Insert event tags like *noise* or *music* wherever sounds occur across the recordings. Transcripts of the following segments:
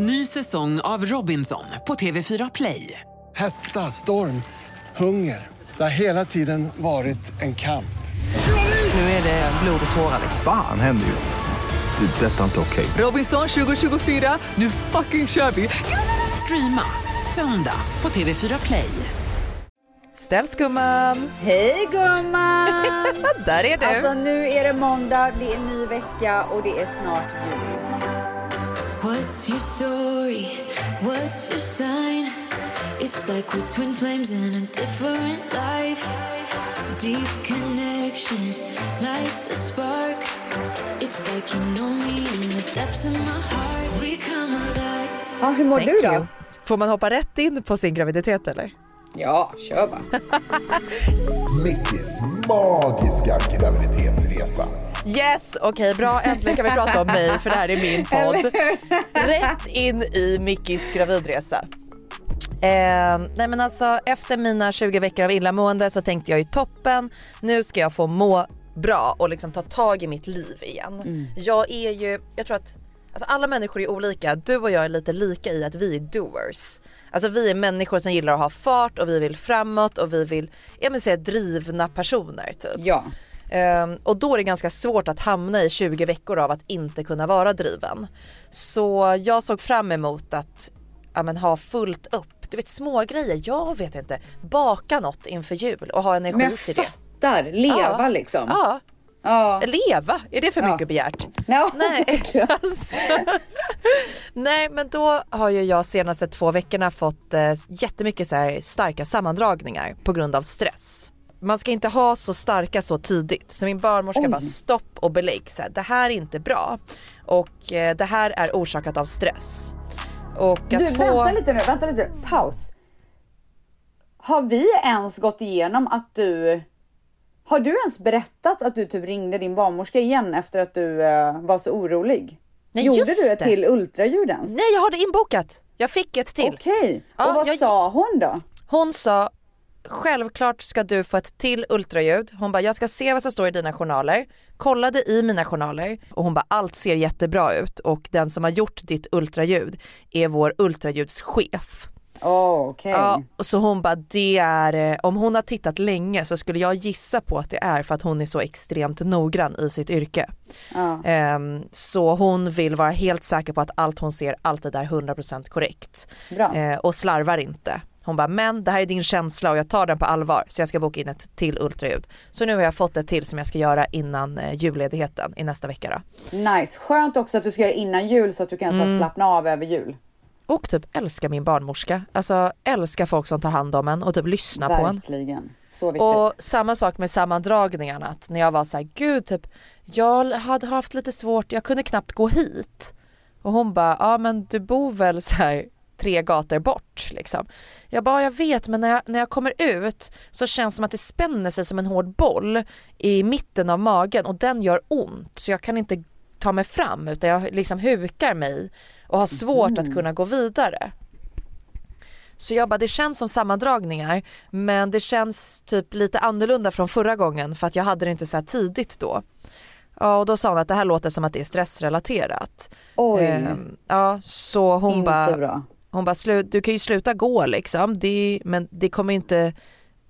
Ny säsong av Robinson på TV4 Play. Hetta, storm, hunger. Det har hela tiden varit en kamp. Nu är det blod och tårar. Fan händer just nu. Det. är Detta är inte okej. Robinson 2024, nu fucking kör vi! Streama söndag på TV4 Play. Ställs gumman! Hej gumman! *laughs* Där är du! Alltså nu är det måndag, det är ny vecka och det är snart jul. What's your story? What's your sign? It's like we're twin flames in a different life. Deep connection lights a spark. It's like you know me in the depths of my heart. We come alive. Ja, hur mår Thank du då? you. Får man hoppa rätt in på sin graviditet eller? Ja, kör bara. *laughs* Mickis magiska graviditetsresa. Yes, okej bra äntligen kan vi prata om mig för det här är min podd. Rätt in i Mickis gravidresa. Eh, nej men alltså efter mina 20 veckor av illamående så tänkte jag i toppen, nu ska jag få må bra och liksom ta tag i mitt liv igen. Jag är ju, jag tror att alltså alla människor är olika, du och jag är lite lika i att vi är doers. Alltså vi är människor som gillar att ha fart och vi vill framåt och vi vill, jag vill säga drivna personer typ. Ja. Ehm, och då är det ganska svårt att hamna i 20 veckor av att inte kunna vara driven. Så jag såg fram emot att ja, men, ha fullt upp. Du vet små grejer, jag vet inte. Baka något inför jul och ha energi Men till det. fattar, leva Ja. liksom. Ja, Ja. leva, är det för Ja. mycket begärt? Ja, Nej. *laughs* Alltså. Nej men då har ju jag senaste två veckorna fått eh, jättemycket så här starka sammandragningar på grund av stress. Man ska inte ha så starka så tidigt så min barnmorska Oj. bara stopp och belägg så här, det här är inte bra och eh, det här är orsakat av stress. Och att Du, få... vänta lite nu, vänta lite. Paus. Har vi ens gått igenom att du... Har du ens berättat att du typ ringde din barnmorska igen efter att du eh, var så orolig? Nej, Gjorde du ett det. till ultraljud ens? Nej jag har det inbokat, jag fick ett till. Okej, Ja, och vad jag- sa hon då? Hon sa självklart ska du få ett till ultraljud. Hon bara jag ska se vad som står i dina journaler. Kollade i mina journaler och hon bara allt ser jättebra ut och den som har gjort ditt ultraljud är vår ultraljudschef. Oh, Okej. Ja, och så hon bara det är, eh, om hon har tittat länge så skulle jag gissa på att det är för att hon är så extremt noggrann i sitt yrke. Ja. Ehm, så hon vill vara helt säker på att allt hon ser alltid är 100% korrekt. Eh, och slarvar inte. Hon bara, men det här är din känsla och jag tar den på allvar så jag ska boka in ett till ultraljud. Så nu har jag fått ett till som jag ska göra innan eh, julledigheten i nästa vecka då. Nice. Skönt också att du ska göra innan jul så att du kan Mm. slappna av över jul. Och typ älskar min barnmorska. Alltså älskar folk som tar hand om en och typ lyssnar på en. Verkligen. Och samma sak med sammandragningarna, att när jag var så här, gud typ, jag hade haft lite svårt, jag kunde knappt gå hit. Och hon bara, ja men du bor väl så här tre gator bort liksom. Jag bara, jag vet men när jag, när jag kommer ut så känns det som att det spänner sig som en hård boll i mitten av magen och den gör ont så jag kan inte ta mig fram utan jag liksom hukar mig och har svårt att kunna gå vidare. Så jag bara, det känns som sammandragningar men det känns typ lite annorlunda från förra gången för att jag hade det inte så här tidigt då. Ja och då sa hon att det här låter som att det är stressrelaterat. Oj, Ehm, ja så hon bara. Hon bara slut, du kan ju sluta gå liksom det, men det kommer inte,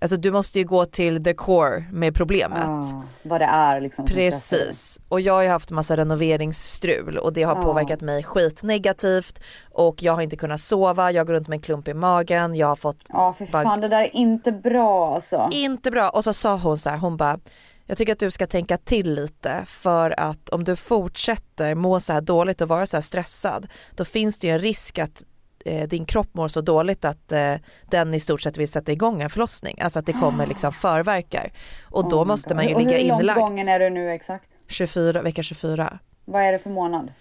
alltså du måste ju gå till the core med problemet. Ja, vad det är liksom. Precis, och jag har ju haft massa renoveringsstrul och det har Ja. påverkat mig skitnegativt och jag har inte kunnat sova, jag går runt med en klump i magen, jag har fått Ja, för Bara- fan det där är inte bra alltså. inte bra och så sa hon så här, hon bara jag tycker att du ska tänka till lite för att om du fortsätter må så här dåligt och vara så här stressad då finns det ju en risk att eh, din kropp mår så dåligt att eh, den i stort sett vill sätta igång en förlossning. Alltså att det kommer liksom förverkar. Och då Oh måste man ju Och ligga Hur långt gången är du nu exakt? 24, vecka 24. Vad är det för månad?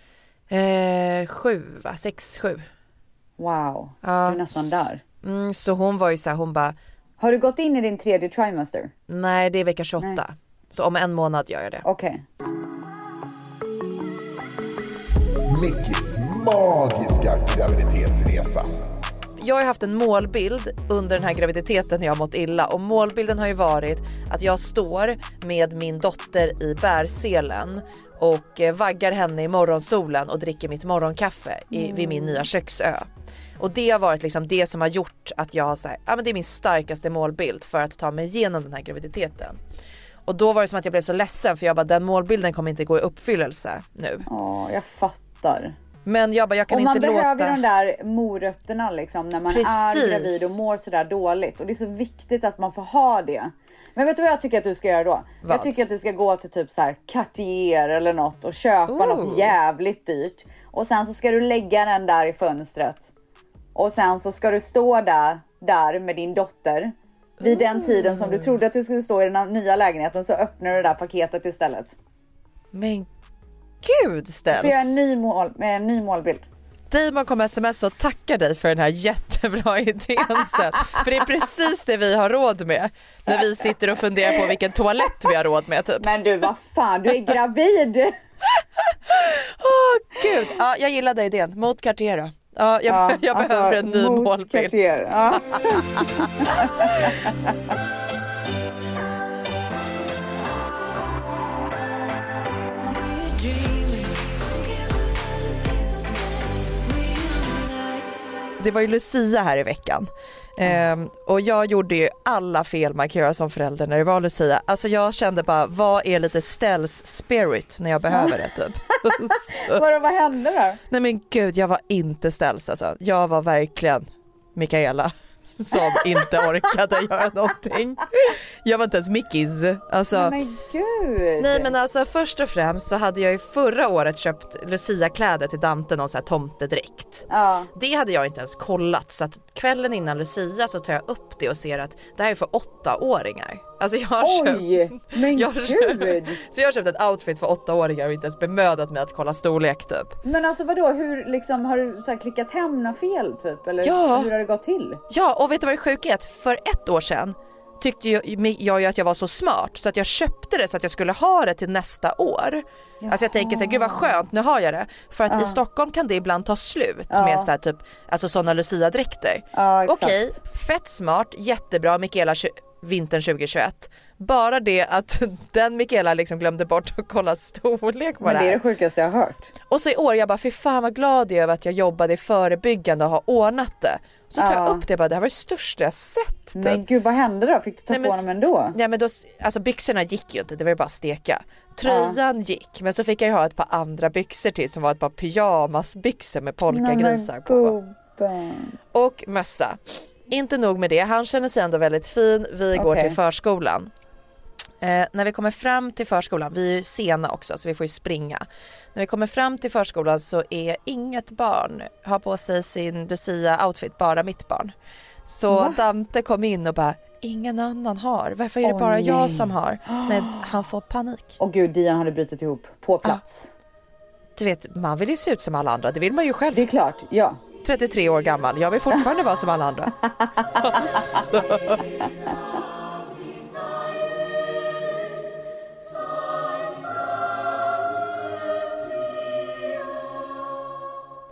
Eh, sju va? Sex, sju. Wow, Ja, du är nästan där. Mm, så hon var ju så här, hon bara Har du gått in i din tredje trimester? nej det är vecka 28. Nej. Så om en månad gör jag det. Okej. Mickis magiska graviditetsresa. jag har haft en målbild under den här graviditeten när jag har mått illa och målbilden har ju varit att jag står med min dotter i bärselen och eh, vaggar henne i morgonsolen och dricker mitt morgonkaffe i, vid min nya köksö. Och det har varit liksom det som har gjort att jag har så här, ja men det är min starkaste målbild för att ta mig igenom den här graviditeten. Och då var det som att jag blev så ledsen för jag bara den målbilden kommer inte gå i uppfyllelse nu. Ja, jag fattar. Men jag bara jag kan och man inte behöver låta... de där morötterna liksom när man är Precis. gravid och mår sådär dåligt. Och det är så viktigt att man får ha det. Men vet du vad jag tycker att du ska göra då? Vad? Jag tycker att du ska gå till typ så här Cartier eller något och köpa Ooh. något jävligt dyrt. Och sen så ska du lägga den där i fönstret. Och sen så ska du stå där, där med din dotter. Vid den tiden som du trodde att du skulle stå i den nya lägenheten så öppnar du det där paketet istället. Men gud För jag en ny, mål, med en ny målbild. Damon kommer sms och tackar dig för den här jättebra *laughs* idén sen. För det är precis det vi har råd med. När vi sitter och funderar på vilken toalett vi har råd med typ. Men du vad fan, du är gravid! *laughs* Åh gud, ja, jag gillade idén. Mot Cartier då. Ja, jag, Ja, *laughs* jag alltså, behöver en ny målbild. Det var ju Lucia här i veckan. Ehm, och jag gjorde ju alla fel man kan göra som förälder när det var Lucia. Alltså jag kände bara, vad är lite ställs spirit när jag behöver det typ. *laughs* Vadå, vad hände då? Nej men gud, jag var inte ställs alltså. Jag var verkligen Mikaela som inte orkade göra någonting. Jag var inte ens Mickis. Alltså, Men gud! Nej men alltså först och främst så hade jag ju förra året köpt Lucia-kläder till Dante, någon sån här tomtedräkt. Ja. Det hade jag inte ens kollat så att kvällen innan Lucia så tar jag upp det och ser att det här är för åttaåringar. Alltså jag har köpt Oj! Men Jag gud! så jag har köpt ett outfit för åttaåringar och inte ens bemödat mig att kolla storlek typ. Men alltså vadå, hur liksom, har du så klickat hem några fel typ? Eller Ja. hur har det gått till? Ja och vet du vad det sjuka är? För ett år sedan tyckte jag, jag ju att jag var så smart så att jag köpte det så att jag skulle ha det till nästa år. Alltså jag tänker så här, gud vad skönt, nu har jag det. För att i Stockholm kan det ibland ta slut med så här typ, alltså sådana Lucia-dräkter. Ja. Okej, fett smart, jättebra Mikaela vintern 2021. Bara det att *laughs* den Mikaela liksom glömde bort att kolla storlek på Men det det är det sjukaste jag har hört. Och så i år jag bara fy fan vad glad jag är över att jag jobbade i förebyggande och har ordnat det. Så tar jag Ja. upp det bara det här var det största jag sett. typ. Men gud vad hände då? Fick du ta Nej, men på dem ändå? Ja men då, alltså byxorna gick ju inte, det var ju bara steka. Tröjan gick men så fick jag ju ha ett par andra byxor till som var ett par pyjamasbyxor med polkagrisar på. Och mössa. Inte nog med det, han känner sig ändå väldigt fin. Vi går Okej. till förskolan. Eh, när vi kommer fram till förskolan, vi är ju sena också så vi får ju springa. När vi kommer fram till förskolan så är inget barn har på sig sin Lucia-outfit, bara mitt barn. Så Va? Dante kom in och bara, ingen annan har. Varför är det Åh, bara jag nej. som har? *gasps* Nej, han får panik. Och gud, Dian hade brutit ihop på plats. Du vet, man vill ju se ut som alla andra, det vill man ju själv. Det är klart, ja. 33 år gammal, jag vill fortfarande vara som alla andra. Alltså.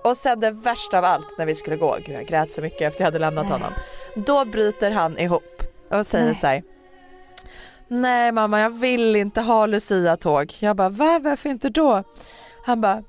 Och sen det värsta av allt när vi skulle gå, gud jag grät så mycket efter jag hade lämnat honom. Då bryter han ihop och säger Nej. så här. Nej mamma jag vill inte ha Lucia-tåg. Jag bara va varför inte då? Han bara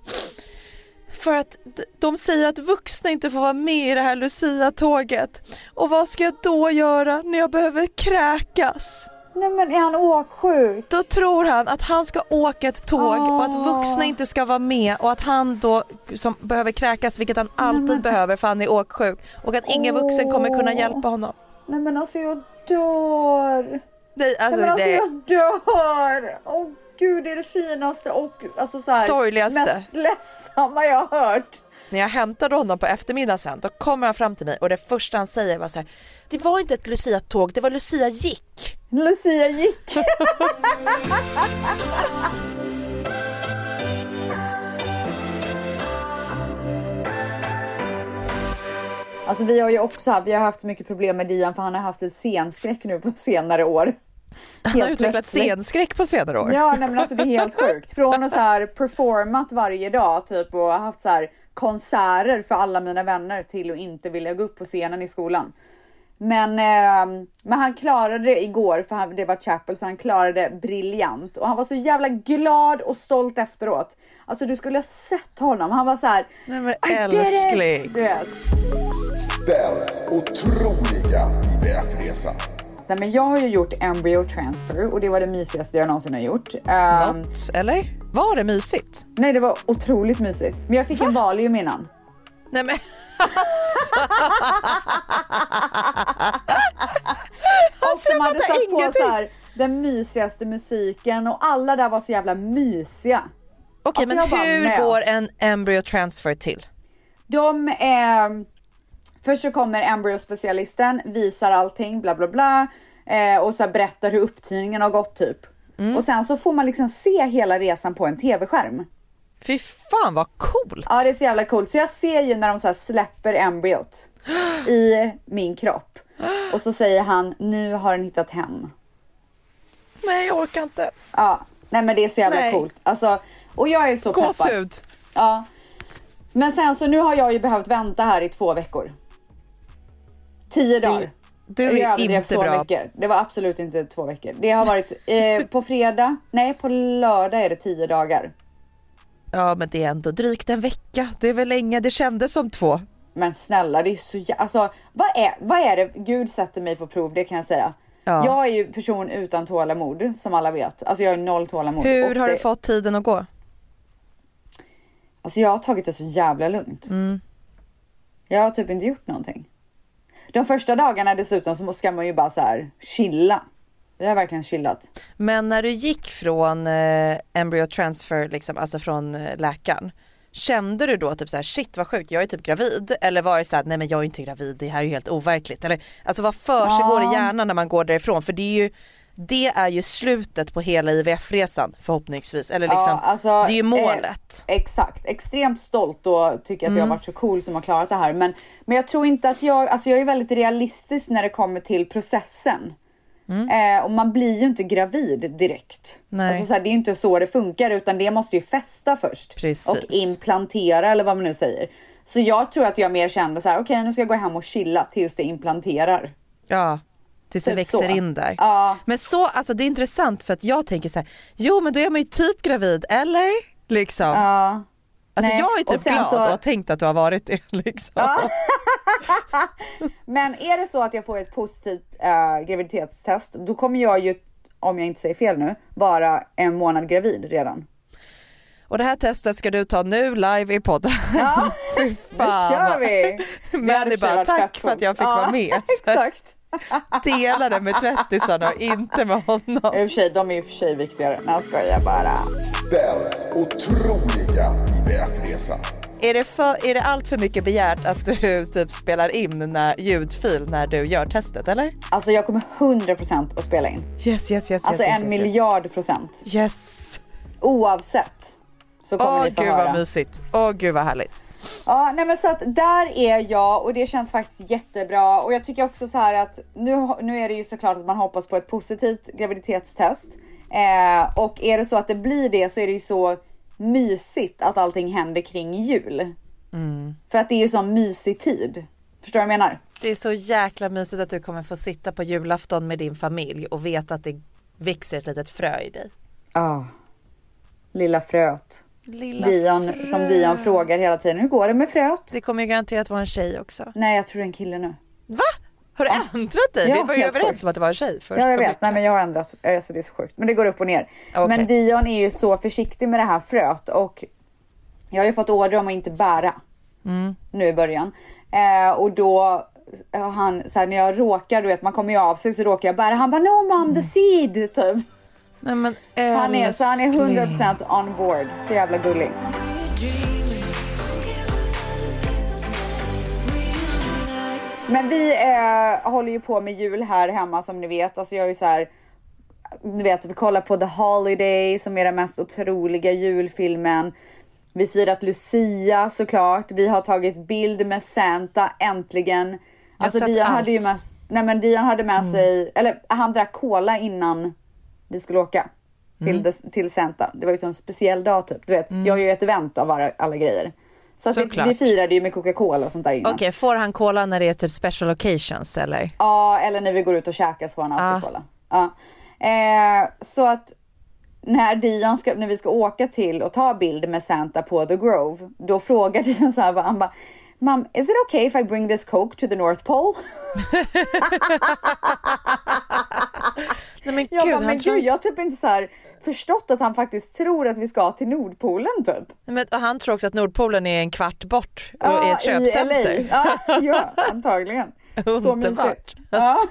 för att de säger att vuxna inte får vara med i det här Lucia-tåget. Och vad ska jag då göra när jag behöver kräkas? Nej men är han åksjuk? Då tror han att han ska åka ett tåg och att vuxna inte ska vara med och att han då som behöver kräkas, vilket han alltid behöver för han är åksjuk och att ingen vuxen kommer kunna hjälpa honom. Nej men alltså jag dör. Nej, alltså, Nej men alltså det jag dör. Åh gud det är det finaste och alltså så här, Sorgligaste. mest ledsamma jag har hört. När jag hämtade honom på eftermiddagen sen, då kommer han fram till mig och det första han säger var så här. Det var inte ett Lucia-tåg, det var Lucia gick. Lucia gick. *laughs* Alltså vi har ju också haft, vi har haft så mycket problem med Dian för han har haft en scenskräck nu på senare år. Han har utvecklat plötsligt. scenskräck på senare år. Ja nej men alltså det är helt *laughs* sjukt. Från att så här performat varje dag typ och haft så här konserter för alla mina vänner till att inte vilja gå upp på scenen i skolan. Men, eh, men han klarade det igår för han, det var Chapel så han klarade det briljant och han var så jävla glad och stolt efteråt. Alltså du skulle ha sett honom. Han var så här. Nej, men älskling. Du vet. Ställs otroliga IVF-resa. Nej, men jag har ju gjort embryo transfer och det var det mysigaste jag någonsin har gjort. Ehm, Något, eller? Var det mysigt? nej, det var otroligt mysigt. Men jag fick en Valium innan. Nej men *laughs* Och Alltså, de jag hade fattar satt på så här, den mysigaste musiken och alla där var så jävla mysiga. Okej Alltså, men hur går en embryo transfer till? De eh, Först så kommer embryospecialisten, visar allting, bla bla bla. Eh, och så berättar hur upptidningen har gått typ. Mm. Och sen så får man liksom se hela resan på en tv-skärm. Fy fan vad coolt! Ja det är så jävla coolt. Så jag ser ju när de så släpper embryot *gasps* i min kropp. Och så säger han, nu har den hittat hem. Nej jag orkar inte. Ja, nej men det är så jävla Nej. coolt. Alltså, och jag är så peppad. Gåshud. Ja. Men sen så nu har jag ju behövt vänta här i två veckor. Tio dagar. Du Jag är överdrev inte så bra. mycket. Det var absolut inte två veckor. Det har varit eh, *laughs* på fredag, nej på lördag är det tio dagar. Ja men det är ändå drygt en vecka. Det är väl länge, det kändes som två. Men snälla det är så jä- alltså vad är, vad är det, gud sätter mig på prov det kan jag säga. Ja. Jag är ju person utan tålamod som alla vet. Alltså jag har noll tålamod. Hur har det, du fått tiden att gå? Alltså jag har tagit det så jävla lugnt. Mm. Jag har typ inte gjort någonting. De första dagarna dessutom så ska man ju bara så här chilla. Jag har verkligen chillat. Men när du gick från eh, embryo transfer, liksom, alltså från eh, läkaren, kände du då typ så här shit vad sjukt, jag är typ gravid? Eller var det så här, nej men jag är inte gravid, det här är ju helt overkligt. Eller alltså vad försiggår Ja. i hjärnan när man går därifrån? För det är ju det är ju slutet på hela IVF-resan förhoppningsvis. Eller liksom, Ja, alltså, det är ju eh, målet. Exakt, extremt stolt och tycker att Mm. jag har varit så cool som har klarat det här. Men, men jag tror inte att jag, alltså jag är väldigt realistisk när det kommer till processen. Eh, och man blir ju inte gravid direkt. Nej. Alltså så här, det är ju inte så det funkar utan det måste ju fästa först. Precis. Och implantera eller vad man nu säger. Så jag tror att jag mer kände så här, okej nu ska jag gå hem och chilla tills det implanterar. Ja, tills det Typ växer så. in där. Ja. Men så, alltså det är intressant för att jag tänker så här, jo men då är man ju typ gravid, eller? Liksom. Ja. Alltså Nej, jag är typ glad så- och har tänkt att du har varit det *laughs* liksom. Ja. *laughs* Men är det så att jag får ett positivt äh, graviditetstest, då kommer jag ju, om jag inte säger fel nu, vara en månad gravid redan. Och det här testet ska du ta nu live i podden. Ja, *laughs* nu kör vi! Men Det är bara tack för att jag fick coolt. vara med. Ja, exakt. Dela det med tvättisarna och inte med I och honom. för sig, de är ju för sig viktigare. Nej, jag skojar bara. Ställs otroliga IVF-resa. Är det, för, är det allt för mycket begärt att du typ spelar in när, ljudfil när du gör testet eller? Alltså jag kommer 100% att spela in. Yes yes yes. yes Alltså yes, en yes, miljard procent. Yes. yes. Oavsett. Så kommer Åh ni få gud höra. vad mysigt. Åh gud vad härligt. Ja, nej men så att där är jag och det känns faktiskt jättebra och jag tycker också så här att nu, nu är det ju såklart att man hoppas på ett positivt graviditetstest eh, och är det så att det blir det så är det ju så mysigt att allting händer kring jul. För att det är ju sån mysig tid. Förstår du vad jag menar? Det är så jäkla mysigt att du kommer få sitta på julafton med din familj och veta att det växer ett litet frö i dig. Ja. Lilla fröet. Lilla Dion, frö. som Dion frågar hela tiden, hur går det med fröet? Det kommer ju garanterat vara en tjej också. Nej, jag tror det är en kille nu. Va? Har du ändrat dig? Ja, Vi var ju överens sjukt. om att det var en tjej först. Ja jag vet, nej men jag har ändrat, alltså det är så sjukt. Men det går upp och ner. Okej. Men Dion är ju så försiktig med det här fröet och jag har ju fått order om att inte bära nu i början. Eh, och då har han, så här, när jag råkar, du vet man kommer ju av sig så råkar jag bära. Han bara no mom the seed typ. Nej men Han är, så han är älskling. 100% on board. Så jävla gullig. Men vi eh, håller ju på med jul här hemma som ni vet. Alltså jag är ju så här. Du vet, vi kollar på The Holiday som är den mest otroliga julfilmen. Vi firat Lucia såklart. Vi har tagit bild med Santa äntligen. Alltså Dian hade allt. ju med, nej men Dian hade med sig, eller han drack cola innan vi skulle åka till, des- till Santa. Det var ju så en speciell dag typ. Du vet, jag har ju ett event av alla, alla grejer. Så vi, vi firade ju med Coca-Cola och sånt där innan. Okej, får han cola när det är typ special occasions eller? Ja, eller när vi går ut och käkar så får han alltid cola. Ja. Eh, så att när Dion ska, när vi ska åka till och ta bild med Santa på The Grove, då frågar *laughs* Dion så här, han bara Mom, is it okay if I bring this coke to the North Pole? *laughs* Nej men Jag gud, bara, men tror... gud, jag har typ inte så här förstått att han faktiskt tror att vi ska till Nordpolen typ. Nej, men, och han tror också att Nordpolen är en kvart bort och är ett köpcenter. Ja, *laughs* ja, antagligen. Så mysigt. Ja. *laughs*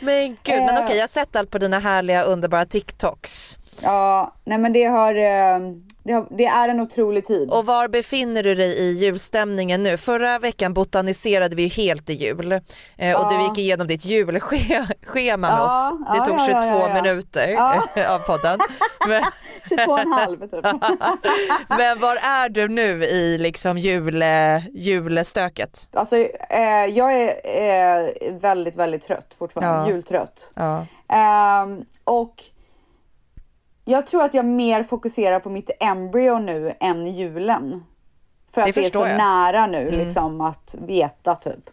Men gud, men Eh. okej jag har sett allt på dina härliga underbara TikToks. ja, nej men det har, eh, det har, det är en otrolig tid. Och var befinner du dig i julstämningen nu? Förra veckan botaniserade vi helt i jul eh, och du gick igenom ditt julschema med Ja, oss. Det ja, tog ja, 22 ja, ja, ja. minuter Ja. av podden. *laughs* Men, 22 och en halv typ. *laughs* men var är du nu i liksom jule, julestöket? Alltså, eh, jag är eh, väldigt, väldigt trött fortfarande. Ja. Jultrött. Ja. Ehm, och jag tror att jag mer fokuserar på mitt embryo nu än julen. För Det att det är så jag. nära nu liksom att veta typ.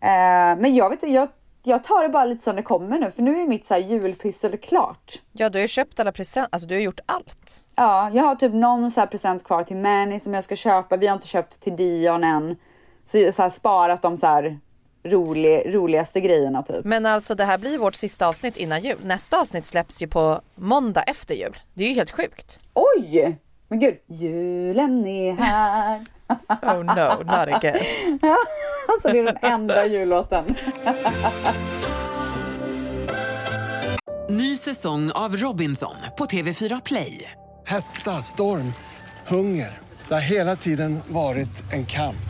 Ehm, men jag vet jag, jag tar det bara lite som det kommer nu för nu är mitt så julpyssel klart. ja, du har ju köpt alla presenter, alltså du har gjort allt. Ja, jag har typ någon så present kvar till Manny som jag ska köpa. Vi har inte köpt till Dion än. Så så här sparat de så här rolig, roligaste grejerna typ. Men alltså det här blir vårt sista avsnitt innan jul. Nästa avsnitt släpps ju på måndag efter jul. Det är ju helt sjukt. Oj! Men gud, julen är här. *laughs* Oh no, not again. *laughs* Alltså det är den enda jullåten. Ny säsong av Robinson på TV4 Play. Hetta, storm, hunger. Det har hela tiden varit en kamp.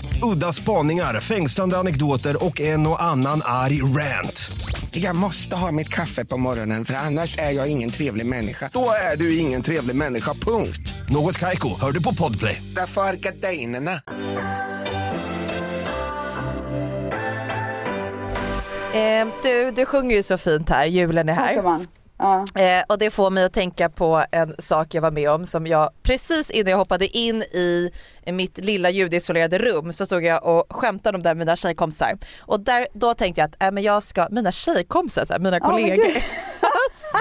Udda spaningar, fängslande anekdoter och en och annan arg rant. Jag måste ha mitt kaffe på morgonen för annars är jag ingen trevlig människa. Då är du ingen trevlig människa, punkt. Något Kaiko, hör du på Podplay. Därför är gardinerna. Eh, du, du sjunger ju så fint här, julen är Tack här. Ja. Eh, och det får mig att tänka på en sak jag var med om som jag precis innan jag hoppade in i mitt lilla ljudisolerade rum så stod jag och skämtade om det med mina tjejkompisar. Och där, då tänkte jag att äh, men jag ska, mina tjejkompisar, så här, mina kollegor. gud. *laughs*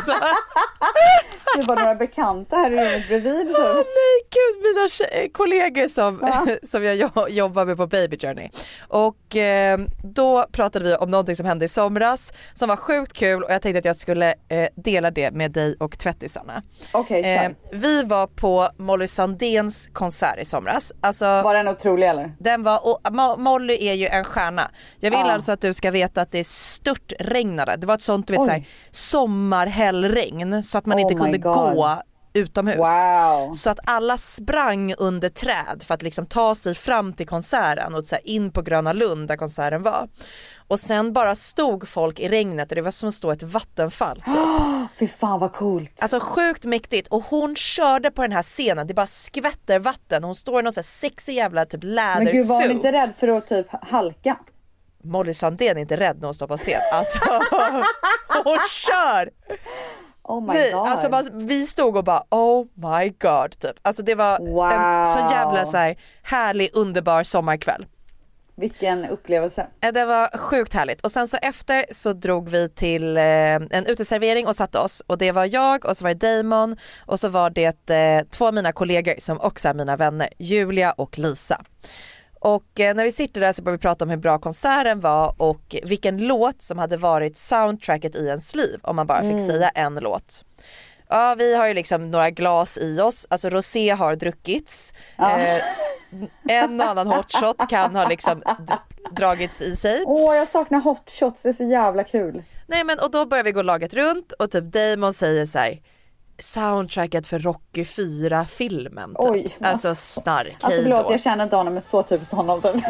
så, *laughs* Det var några bekanta här i rummet bredvid. Åh nej gud mina tjej- kollegor som, *laughs* som jag jo- jobbar med på Baby Journey. Och eh, då pratade vi om någonting som hände i somras som var sjukt kul och jag tänkte att jag skulle eh, dela det med dig och tvättisarna. Okej, kör. Eh, vi var på Molly Sandéns konsert i somras. Alltså, Var den otrolig eller? den var, och Mo- Molly är ju en stjärna. Jag vill Ja. alltså att du ska veta att det stört regnade. Det var ett sånt du vet såhär sommarhällregn så att man Oh inte kunde God. gå utomhus. Wow. Så att alla sprang under träd för att liksom ta sig fram till konserten och så in på Gröna Lund där konserten var. Och sen bara stod folk i regnet och det var som att stå ett vattenfall typ. *gasps* Fy fan vad coolt. Alltså sjukt mäktigt och hon körde på den här scenen, det bara skvätter vatten, hon står i någon så här sexig jävla typ Men gud var hon lädersuit. inte rädd för att typ halka? Molly Sandén är inte rädd när hon står på scen. Alltså *laughs* hon kör! Oh my Nej, god. alltså man, vi stod och bara oh my god typ. Alltså det var en Wow. så jävla så här, härlig underbar sommarkväll. Vilken upplevelse. Det var sjukt härligt och sen så efter så drog vi till eh, en uteservering och satte oss och det var jag och så var det Damon och så var det eh, två av mina kollegor som också är mina vänner, Julia och Lisa. Och eh, när vi sitter där så börjar vi prata om hur bra konserten var och vilken låt som hade varit soundtracket i ens liv om man bara fick säga en låt. Ja vi har ju liksom några glas i oss, alltså rosé har druckits. Eh, en och annan hot shot kan ha liksom dragits i sig. Åh jag saknar hot shots, det är så jävla kul. Nej men och då börjar vi gå laget runt och typ Damon säger så här. Soundtracket för Rocky 4 filmen typ. Oj, Alltså snark, Alltså hej förlåt då. jag känner inte honom men så typiskt honom typ. *laughs*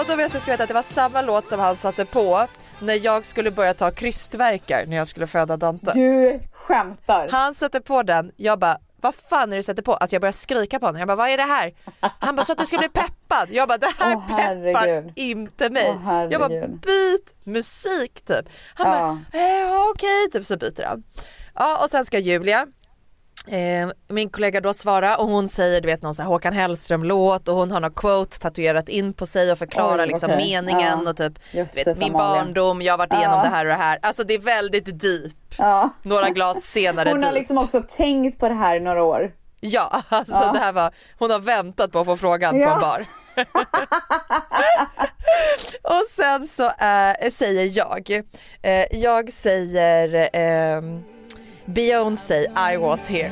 Och då vet du ska veta att det var samma låt som han satte på när jag skulle börja ta krystverkar när jag skulle föda Dante. Du skämtar. Han sätter på den, jag bara vad fan är det du sätter på? Alltså jag börjar skrika på honom, jag bara vad är det här? Han bara så att du ska bli peppad. Jag bara det här Åh, peppar herregud. inte mig. Åh, jag bara byt musik typ. Han bara eh, okej typ så byter han. Ja och sen ska Julia Eh, min kollega då svara och hon säger du vet någon så här Håkan Hellström låt och hon har något quote tatuerat in på sig och förklarar Oj, liksom okej. meningen Ja. och typ vet, min barndom, jag har varit igenom Ja. det här och det här. Alltså det är väldigt deep. Ja. Några glas senare Hon har deep. liksom också tänkt på det här i några år. Ja, alltså Ja. det här var, hon har väntat på att få frågan Ja. på en bar. *laughs* och sen så äh, säger jag, eh, jag säger ehm, Beyoncé, I was here.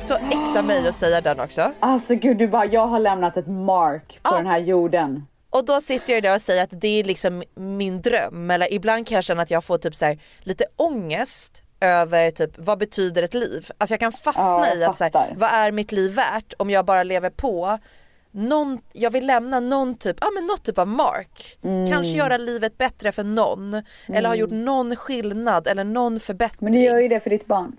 Så äkta mig att säga den också. Alltså gud du bara, jag har lämnat ett mark på den här jorden. Och då sitter jag där och säger att det är liksom min dröm. Eller ibland kan jag känna att jag får typ så här, lite ångest över typ vad betyder ett liv? Alltså jag kan fastna Ja, jag i att så här, vad är mitt liv värt om jag bara lever på någon, jag vill lämna någon typ, ja men något typ av mark. Mm. Kanske göra livet bättre för någon. Eller ha gjort någon skillnad eller någon förbättring. Men du gör ju det för ditt barn.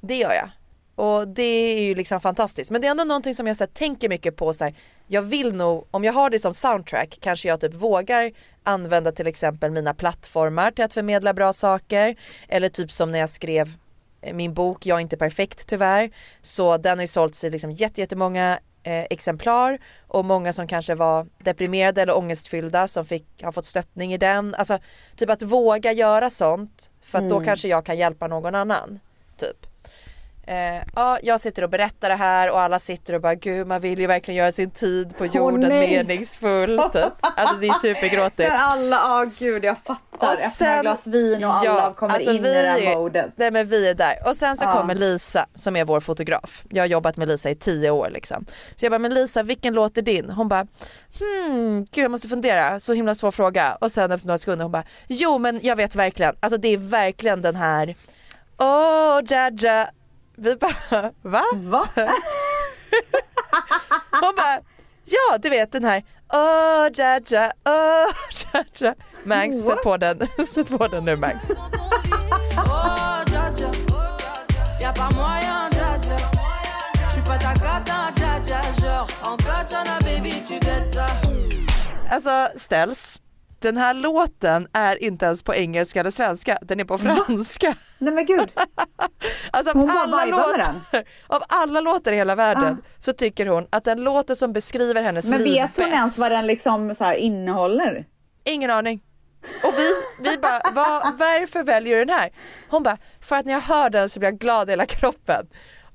Det gör jag. Och det är ju liksom fantastiskt. Men det är ändå någonting som jag så här, tänker mycket på så här, Jag vill nog, om jag har det som soundtrack kanske jag typ vågar använda till exempel mina plattformar till att förmedla bra saker. Eller typ som när jag skrev eh, min bok Jag är inte perfekt tyvärr. Så den har ju sålts i liksom jätte- jättemånga eh, exemplar och många som kanske var deprimerade eller ångestfyllda som fick, har fått stöttning i den. Alltså typ att våga göra sånt för att då Mm. kanske jag kan hjälpa någon annan. Typ. Eh, ja, jag sitter och berättar det här och alla sitter och bara gud man vill ju verkligen göra sin tid på jorden nej. meningsfull typ. Alltså det är supergråtigt. För alla, ja gud jag fattar. Öppna ett glas vin och alla kommer alltså in i vi det här är- modet. Nej men vi är där. Och sen så Ja. kommer Lisa som är vår fotograf. Jag har jobbat med Lisa i tio år liksom. Så jag bara, men Lisa vilken låt är din? Hon bara, hmm, gud jag måste fundera. Så himla svår fråga. Och sen efter några sekunder hon bara, jo men jag vet verkligen. Alltså det är verkligen den här, åh oh, Jaja. Vi bara, va? Va? *laughs* Hon bara, ja du vet den här, åh Jaja, åh Jaja. Max, sätt på den, *laughs* sätt på den nu Max. Oh. Alltså ställs, den här låten är inte ens på engelska eller svenska, den är på franska. Nej men gud. *laughs* Alltså av alla, låtar, *laughs* av alla låtar i hela världen så tycker hon att den låten som beskriver hennes Men liv vet hon bäst. ens vad den liksom så innehåller? Ingen aning. Och vi, vi bara, vad, varför väljer du den här? Hon bara, för att när jag hör den så blir jag glad i hela kroppen.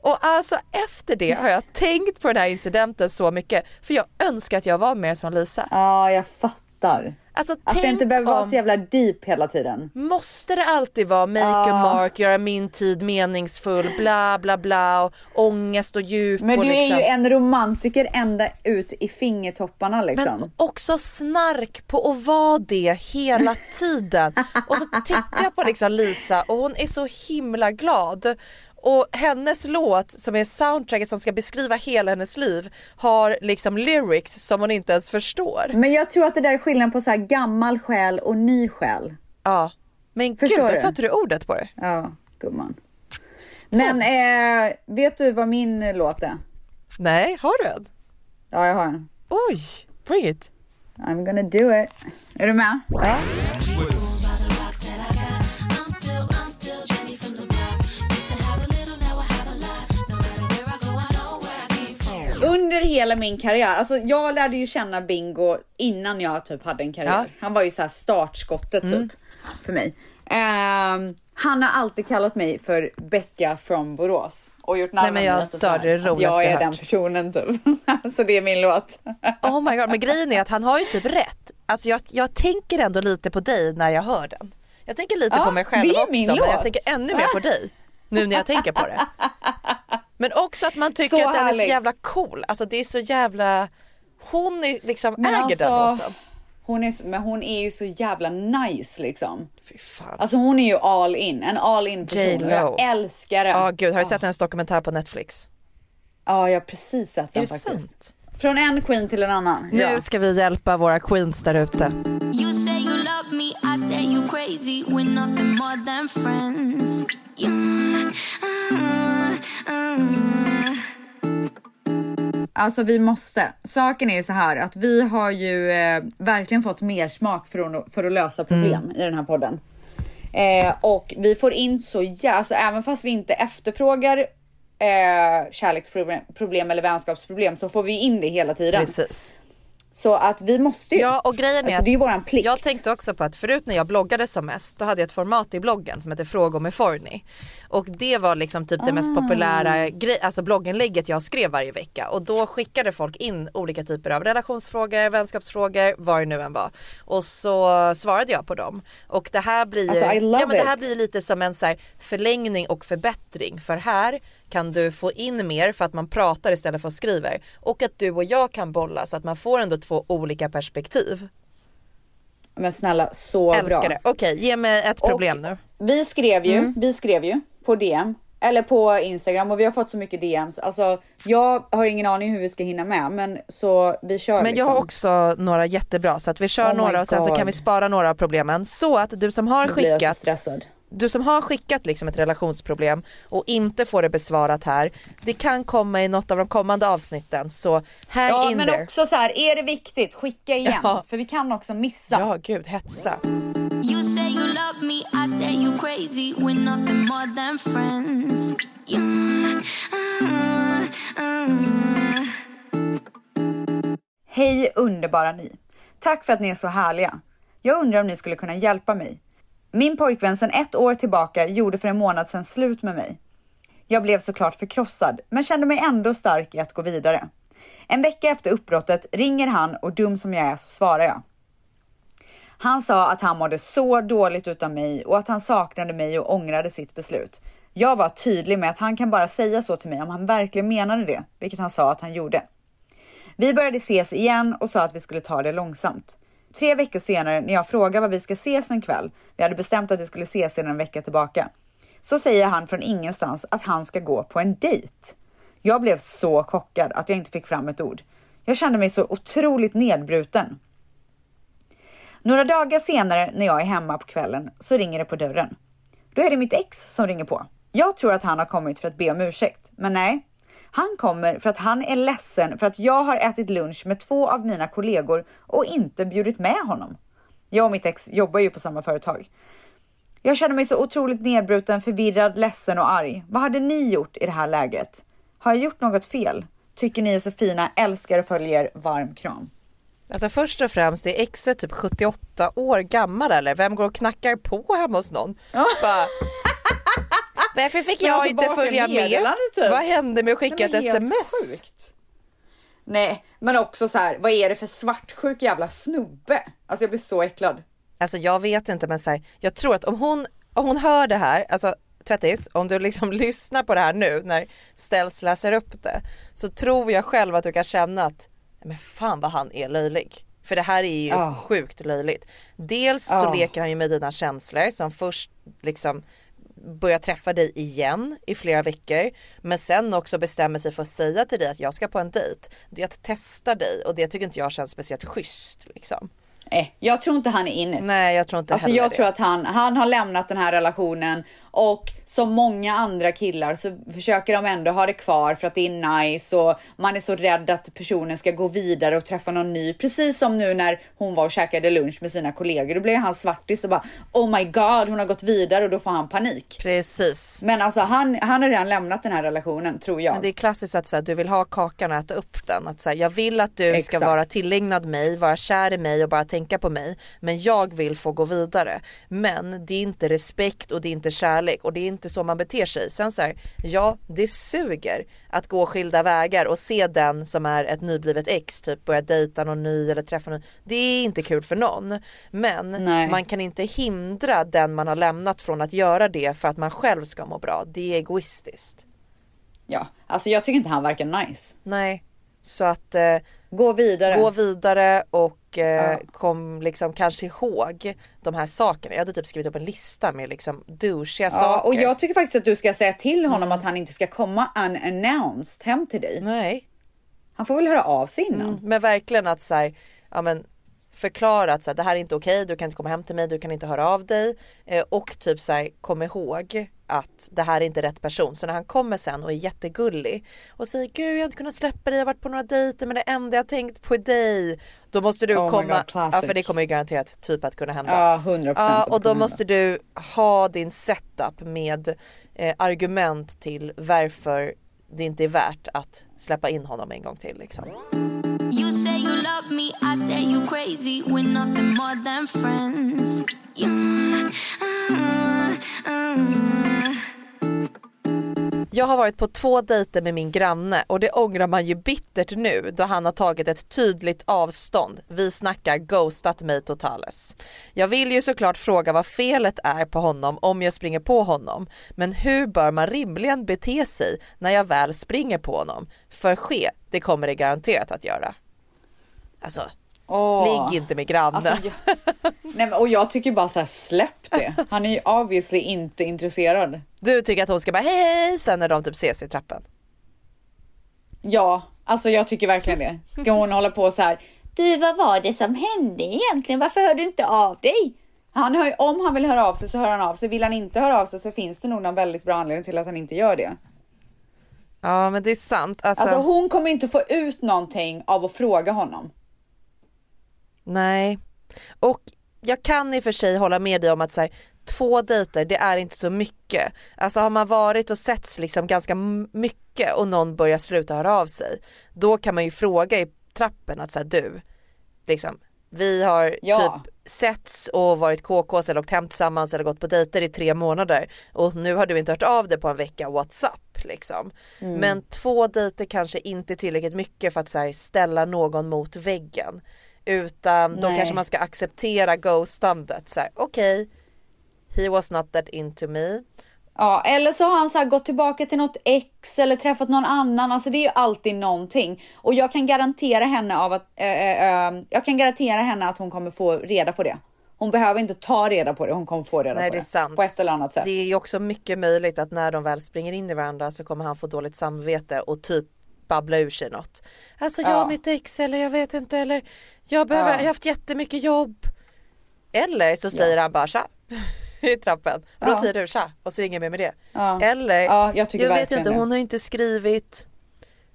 Och alltså efter det har jag tänkt på den här incidenten så mycket, för jag önskar att jag var mer som Lisa. Ja, jag fattar. Alltså, Att det inte behöver vara så jävla deep hela tiden. Måste det alltid vara make Ja. a mark, göra min tid meningsfull, bla bla bla och ångest och djup Men och du liksom. är ju en romantiker ända ut i fingertopparna liksom. Men också snark på att vara det hela *laughs* tiden. Och så tittar jag på liksom Lisa och hon är så himla glad. Och hennes låt som är soundtracket som ska beskriva hela hennes liv har liksom lyrics som hon inte ens förstår. Men jag tror att det där är skillnaden på så här gammal själ och ny själ. Ja. Men Förstår gud, där du? satte du ordet på det. Ja, gumman. Men eh, vet du vad min låt är? Nej, har du en? Ja, jag har en. Oj, bring it. I'm gonna do it. Är du med? Ja. Under hela min karriär, alltså jag lärde ju känna Bingo innan jag typ hade en karriär. Ja. Han var ju så här startskottet typ Mm. för mig. Ehm, Han har alltid kallat mig för Becka från Borås och gjort Nej, men jag dör, det är det Jag är den personen typ. *laughs* så det är min låt. Oh my god, men grejen är att han har ju typ rätt. Alltså jag, jag tänker ändå lite på dig när jag hör den. Jag tänker lite Ja, på mig själv också men jag tänker ännu mer på dig. Nu när jag tänker på det. Men också att man tycker Så att den är så jävla cool. Alltså det är så jävla, hon är liksom Men äger alltså, den låten. Hon är, så- men hon är ju så jävla nice liksom. Fy fan. Alltså hon är ju all in, en all in person. Jag älskar det. Ja gud, har du sett hennes dokumentär på Netflix? Ja, jag har precis sett den faktiskt. sant? Från en queen till en annan. Nu Ja. ska vi hjälpa våra queens där ute. Love me, I say you crazy. We're nothing more than friends. Yeah. Uh, uh. Alltså vi måste. Saken är ju så här att vi har ju eh, verkligen fått mer smak för att, för att lösa problem Mm. i den här podden. Eh, och vi får in så ja, alltså även fast vi inte efterfrågar eh, kärleksproblem problem eller vänskapsproblem så får vi in det hela tiden. Precis. Så att vi måste ju. Ja och grejen är alltså, det är ju våran plikt. Jag tänkte också på att förut när jag bloggade som mest då hade jag ett format i bloggen som hette Frågor med Forni. Och det var liksom typ det mest Ah. populära grej, alltså blogginlägget jag skrev varje vecka. Och då skickade folk in olika typer av relationsfrågor, vänskapsfrågor, vad det nu än var. Och så svarade jag på dem. Och det här blir, Alltså, ja, men det här it. blir lite som en så här förlängning och förbättring. För här kan du få in mer för att man pratar istället för att skriva. Och att du och jag kan bolla så att man får ändå två olika perspektiv. Men snälla så Älskar bra. det. Okej, ge mig ett Och- problem nu. Vi skrev ju, Mm. vi skrev ju på DM eller på Instagram och vi har fått så mycket DMs. Alltså jag har ingen aning hur vi ska hinna med men så vi kör Men liksom. jag har också några jättebra så att vi kör Oh några och sen så kan vi spara några av problemen. Så att du som har Nu blir jag så skickat stressad. Du som har skickat liksom ett relationsproblem och inte får det besvarat här. Det kan komma i något av de kommande avsnitten så hang Ja in men there. också så här, är det viktigt, skicka igen. Ja. För vi kan också missa. Ja gud, hetsa. You say you love me, I say you crazy. We're nothing more than friends. Yeah. Uh, uh. Hej underbara ni. Tack för att ni är så härliga. Jag undrar om ni skulle kunna hjälpa mig. Min pojkvän sedan ett år tillbaka gjorde för en månad sedan slut med mig. Jag blev såklart förkrossad, men kände mig ändå stark i att gå vidare. En vecka efter uppbrottet ringer han och dum som jag är så svarar jag. Han sa att han mådde så dåligt utan mig och att han saknade mig och ångrade sitt beslut. Jag var tydlig med att han kan bara säga så till mig om han verkligen menade det, vilket han sa att han gjorde. Vi började ses igen och sa att vi skulle ta det långsamt. Tre veckor senare när jag frågar vad vi ska ses en kväll, vi hade bestämt att vi skulle ses sedan en vecka tillbaka, så säger han från ingenstans att han ska gå på en dejt. Jag blev så chockad att jag inte fick fram ett ord. Jag kände mig så otroligt nedbruten. Några dagar senare när jag är hemma på kvällen så ringer det på dörren. Då är det mitt ex som ringer på. Jag tror att han har kommit för att be om ursäkt, men nej. Han kommer för att han är ledsen för att jag har ätit lunch med två av mina kollegor och inte bjudit med honom. Jag och mitt ex jobbar ju på samma företag. Jag känner mig så otroligt nedbruten, förvirrad, ledsen och arg. Vad hade ni gjort i det här läget? Har jag gjort något fel? Tycker ni är så fina, älskar och följer, varm kram. Alltså först och främst är exet typ 78 år gammal eller? Vem går och knackar på hemma hos någon? Bara, *laughs* Varför fick jag alltså, inte följa med? typ. Vad hände med att skicka ett sms? sjukt. Nej, men också så här, vad är det för svartsjuk jävla snubbe? Alltså jag blir så äcklad. Alltså jag vet inte men så här, jag tror att om hon, om hon hör det här, alltså Tvättis, om du liksom *laughs* lyssnar på det här nu när Ställs läser upp det så tror jag själv att du kan känna att men fan vad han är löjlig. För det här är ju Ja. sjukt löjligt. Dels så Ja. leker han ju med dina känslor som först liksom börjar träffa dig igen i flera veckor men sen också bestämmer sig för att säga till dig att jag ska på en dejt. Det är att testa dig och det tycker inte jag känns speciellt schysst liksom. Eh, jag tror inte han är in it. Nej jag tror inte Alltså heller jag det. tror att han, han har lämnat den här relationen och som många andra killar så försöker de ändå ha det kvar för att det är nice och man är så rädd att personen ska gå vidare och träffa någon ny. Precis som nu när hon var och käkade lunch med sina kollegor. Då blev han svartis och bara oh my god, hon har gått vidare och då får han panik. Precis. Men alltså han, han har redan lämnat den här relationen tror jag. Men det är klassiskt att så här, du vill ha kakan och äta upp den. Att, så här, jag vill att du Exakt. ska vara tillägnad mig, vara kär i mig och bara tänka på mig. Men jag vill få gå vidare. Men det är inte respekt och det är inte kärlek och det är inte så man beter sig. Sen så här, ja det suger att gå skilda vägar och se den som är ett nyblivet ex typ börja dejta någon ny eller träffa någon. Det är inte kul för någon. Men Nej. man kan inte hindra den man har lämnat från att göra det för att man själv ska må bra. Det är egoistiskt. Ja, alltså jag tycker inte han verkar nice. Nej, så att eh, Gå vidare. gå vidare och Ja. kom liksom kanske ihåg de här sakerna. Jag hade typ skrivit upp en lista med liksom douchiga Ja, saker. och jag tycker faktiskt att du ska säga till honom att han inte ska komma unannounced hem till dig. Nej. Han får väl höra av sig innan. Mm, men verkligen att så här, ja men förklara att så här, det här är inte okej, du kan inte komma hem till mig, du kan inte höra av dig eh, och typ så här, kom ihåg att det här är inte rätt person. Så när han kommer sen och är jättegullig och säger gud jag har inte kunnat släppa dig, jag har varit på några dejter men det enda jag tänkt på är dig. Då måste du Oh komma, God, ja för det kommer ju garanterat typ att kunna hända. Ja, 100% Ja, och då måste du ha din setup med eh, argument till varför det inte är värt att släppa in honom en gång till liksom. You say you love me, I say you crazy. We're nothing more than friends. Yeah. Uh, uh. Jag har varit på två dejter med min granne och det ångrar man ju bittert nu då han har tagit ett tydligt avstånd. Vi snackar ghostat mig totales. Jag vill ju såklart fråga vad felet är på honom om jag springer på honom. Men hur bör man rimligen bete sig när jag väl springer på honom? För ske, det kommer det garanterat att göra. Alltså, Åh. ligg inte med grannen. Alltså, jag, nej, men, och jag tycker bara så här, släpp det. Han är ju obviously inte intresserad. Du tycker att hon ska bara hej hej sen när de typ ses i trappen. Ja, alltså jag tycker verkligen det. Ska hon hålla på så här. Du, vad var det som hände egentligen? Varför hör du inte av dig? Han hör, om han vill höra av sig så hör han av sig. Vill han inte höra av sig så finns det nog någon väldigt bra anledning till att han inte gör det. Ja men det är sant. Alltså, Alltså hon kommer inte få ut någonting av att fråga honom. Nej. Och jag kan i och för sig hålla med dig om att så här, två dejter det är inte så mycket. Alltså har man varit och setts liksom ganska mycket och någon börjar sluta höra av sig. Då kan man ju fråga i trappen att så här, du, liksom, vi har Ja. typ setts och varit KKs eller åkt hem tillsammans eller gått på dejter i tre månader och nu har du inte hört av dig på en vecka, what's up liksom. Mm. Men två dejter kanske inte är tillräckligt mycket för att här, ställa någon mot väggen. Utan då Nej. kanske man ska acceptera ghostandet. Okej, he was not that into me. Ja, eller så har han så gått tillbaka till något ex eller träffat någon annan. Alltså det är ju alltid någonting. Och jag kan garantera henne av att, eh, eh, jag kan garantera henne att hon kommer få reda på det. Hon behöver inte ta reda på det, hon kommer få reda Nej på det det. På ett eller annat sätt. Det är ju också mycket möjligt att när de väl springer in i varandra så kommer han få dåligt samvete och typ babbla ur sig något. Alltså jag Ja. och mitt ex eller jag vet inte eller jag behöver, Ja. jag har haft jättemycket jobb. Eller så säger han bara tja *laughs* i trappen och då Ja. säger du tja och så ringer med med det. Ja. Eller Ja, jag tycker vet inte, hon har inte skrivit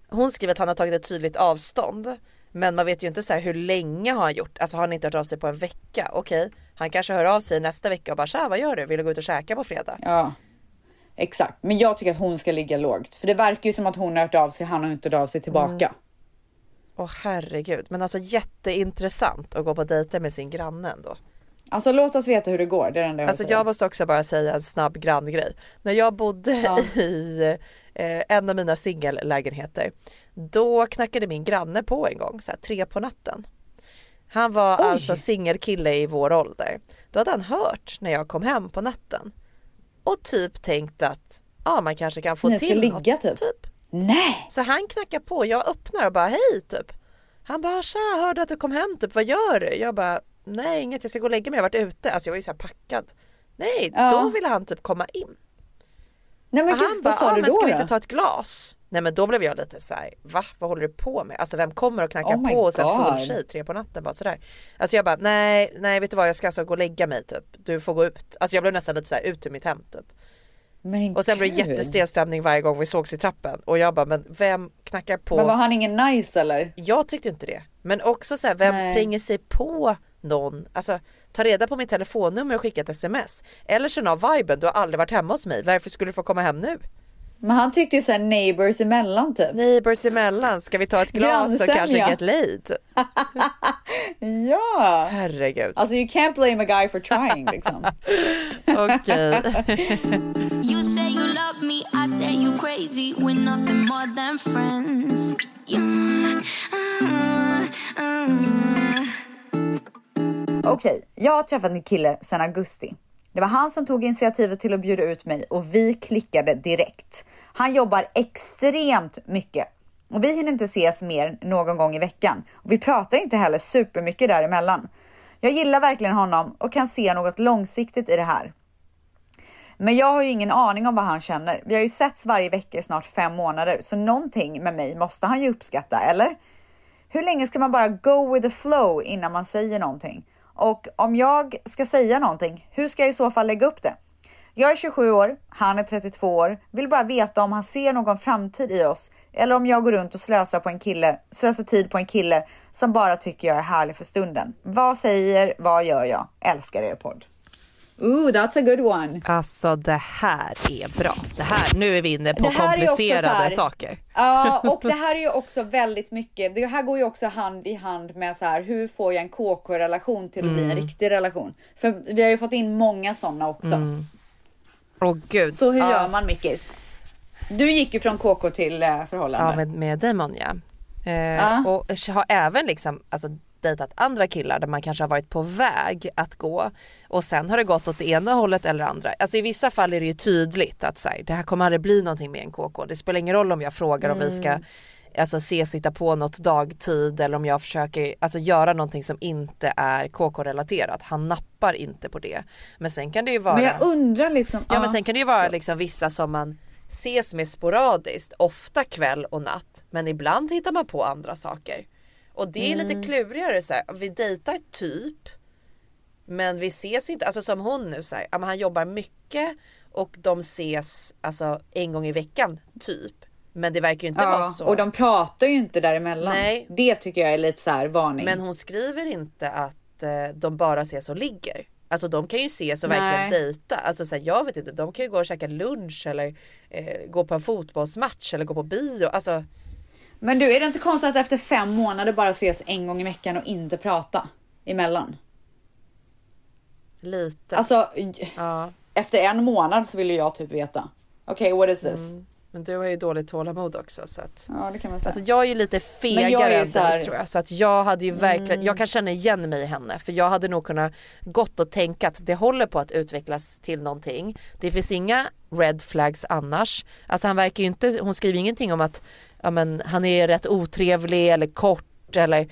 Hon skriver att han har tagit ett tydligt avstånd Men man vet ju inte så här hur länge har han gjort Alltså har han inte hört av sig på en vecka Okej, han kanske hör av sig nästa vecka och bara tja vad gör du? Vill du gå ut och käka på fredag? Ja, exakt. Men jag tycker att hon ska ligga lågt. För det verkar ju som att hon har hört av sig, han har inte hört av sig tillbaka. Mm. Åh herregud, men alltså jätteintressant att gå på dejter med sin granne ändå. Alltså låt oss veta hur det går, det är enda jag Alltså jag måste också bara säga en snabb granngrej. När jag bodde *laughs* i eh, en av mina singellägenheter, då knackade min granne på en gång, så här, tre på natten. Han var Oj. alltså singelkille i vår ålder. Då hade han hört när jag kom hem på natten och typ tänkt att ja, man kanske kan få ska till ligga, något. typ? Nej! Så han knackar på, jag öppnar och bara hej typ. Han bara tja, hörde att du kom hem typ, vad gör du? Jag bara nej inget, jag ska gå och lägga mig, jag har varit ute. Alltså jag var ju så här packad. Nej, Ja. då ville han typ komma in. Nej men gud, han vad bara, sa ah, du men då? ska vi inte ta ett glas? Nej men då blev jag lite så här, va? Vad håller du på med? Alltså vem kommer och knackar Oh på och God. full tjej tre på natten bara sådär. Alltså jag bara nej, nej vet du vad jag ska alltså gå och lägga mig typ. Du får gå ut. Alltså jag blev nästan lite så här ut ur mitt hem typ. Men Och sen blev det jättestel stämning varje gång vi sågs i trappen. Och jag bara, men vem knackar på? Men var han ingen nice eller? Jag tyckte inte det. Men också så här, vem Nej. tränger sig på någon? Alltså ta reda på mitt telefonnummer och skicka ett sms. Eller känna av viben, du har aldrig varit hemma hos mig. Varför skulle du få komma hem nu? Men han tyckte ju såhär neighbors emellan typ. Neighbors emellan, ska vi ta ett glas och Grannsämja. kanske get laid? *laughs* Ja! Herregud. Alltså you can't blame a guy for trying liksom. *laughs* Okej. *laughs* You say you love me, I say you crazy. We're nothing more than friends. You, uh, uh. Okej, jag har träffat en kille sedan augusti. Det var han som tog initiativet till att bjuda ut mig och vi klickade direkt. Han jobbar extremt mycket och vi hinner inte ses mer någon gång i veckan. Och vi pratar inte heller supermycket däremellan. Jag gillar verkligen honom och kan se något långsiktigt i det här. Men jag har ju ingen aning om vad han känner. Vi har ju setts varje vecka i snart fem månader, så någonting med mig måste han ju uppskatta, eller? Hur länge ska man bara go with the flow innan man säger någonting? Och om jag ska säga någonting, hur ska jag i så fall lägga upp det? Jag är 27 år, han är 32 år, vill bara veta om han ser någon framtid i oss eller om jag går runt och slösar, på en kille, slösar tid på en kille som bara tycker jag är härlig för stunden. Vad säger, vad gör jag? Älskar er podd. Ooh, that's a good one. Alltså det här är bra. Det här, nu är vi inne på Det här är också komplicerade här- saker. Ja, och det här är ju också väldigt mycket. Det här går ju också hand i hand med så här. Hur får jag en KK-relation till att bli en Mm. riktig relation? För vi har ju fått in många sådana också. Åh gud. Så hur Ja. gör man Mickis? Du gick ju från KK till eh, förhållande. Ja med, med Damon ja. Eh, Ja. Och har även liksom alltså, dejtat andra killar där man kanske har varit på väg att gå och sen har det gått åt det ena hållet eller andra. Alltså i vissa fall är det ju tydligt att så här, det här kommer aldrig bli någonting med en KK. Det spelar ingen roll om jag frågar om vi ska Mm. Alltså, ses och hitta på något dagtid eller om jag försöker alltså, göra någonting som inte är KK-relaterat. Han nappar inte på det. Men sen kan det ju vara Men jag undrar liksom. Ja men sen kan det ju vara liksom vissa som man ses med sporadiskt, ofta kväll och natt. Men ibland hittar man på andra saker. Och det är Mm. lite klurigare så här. vi dejtar typ. Men vi ses inte, alltså som hon nu så här, ja, han jobbar mycket och de ses alltså en gång i veckan typ. Men det verkar ju inte vara Ja, så. och de pratar ju inte däremellan. Nej. Det tycker jag är lite så här varning. Men hon skriver inte att eh, de bara ses och ligger. Alltså de kan ju ses och Nej. verkligen dejta. Alltså så här, jag vet inte, de kan ju gå och käka lunch eller eh, gå på en fotbollsmatch eller gå på bio. Alltså Men du, är det inte konstigt att efter fem månader bara ses en gång i veckan och inte prata emellan? lite. Alltså, ja. efter en månad så ville jag typ veta. Okej, what is this? Mm. Men du har ju dåligt tålamod också så att. Ja, det kan man säga. Alltså jag är ju lite jag fegare är än här- tror jag. Så att jag hade ju verkligen, Mm. jag kan känna igen mig i henne. För jag hade nog kunnat gått och tänka att det håller på att utvecklas till någonting. Det finns inga red flags annars. Alltså han verkar ju inte, hon skriver ingenting om att ja, men, han är rätt otrevlig eller kort eller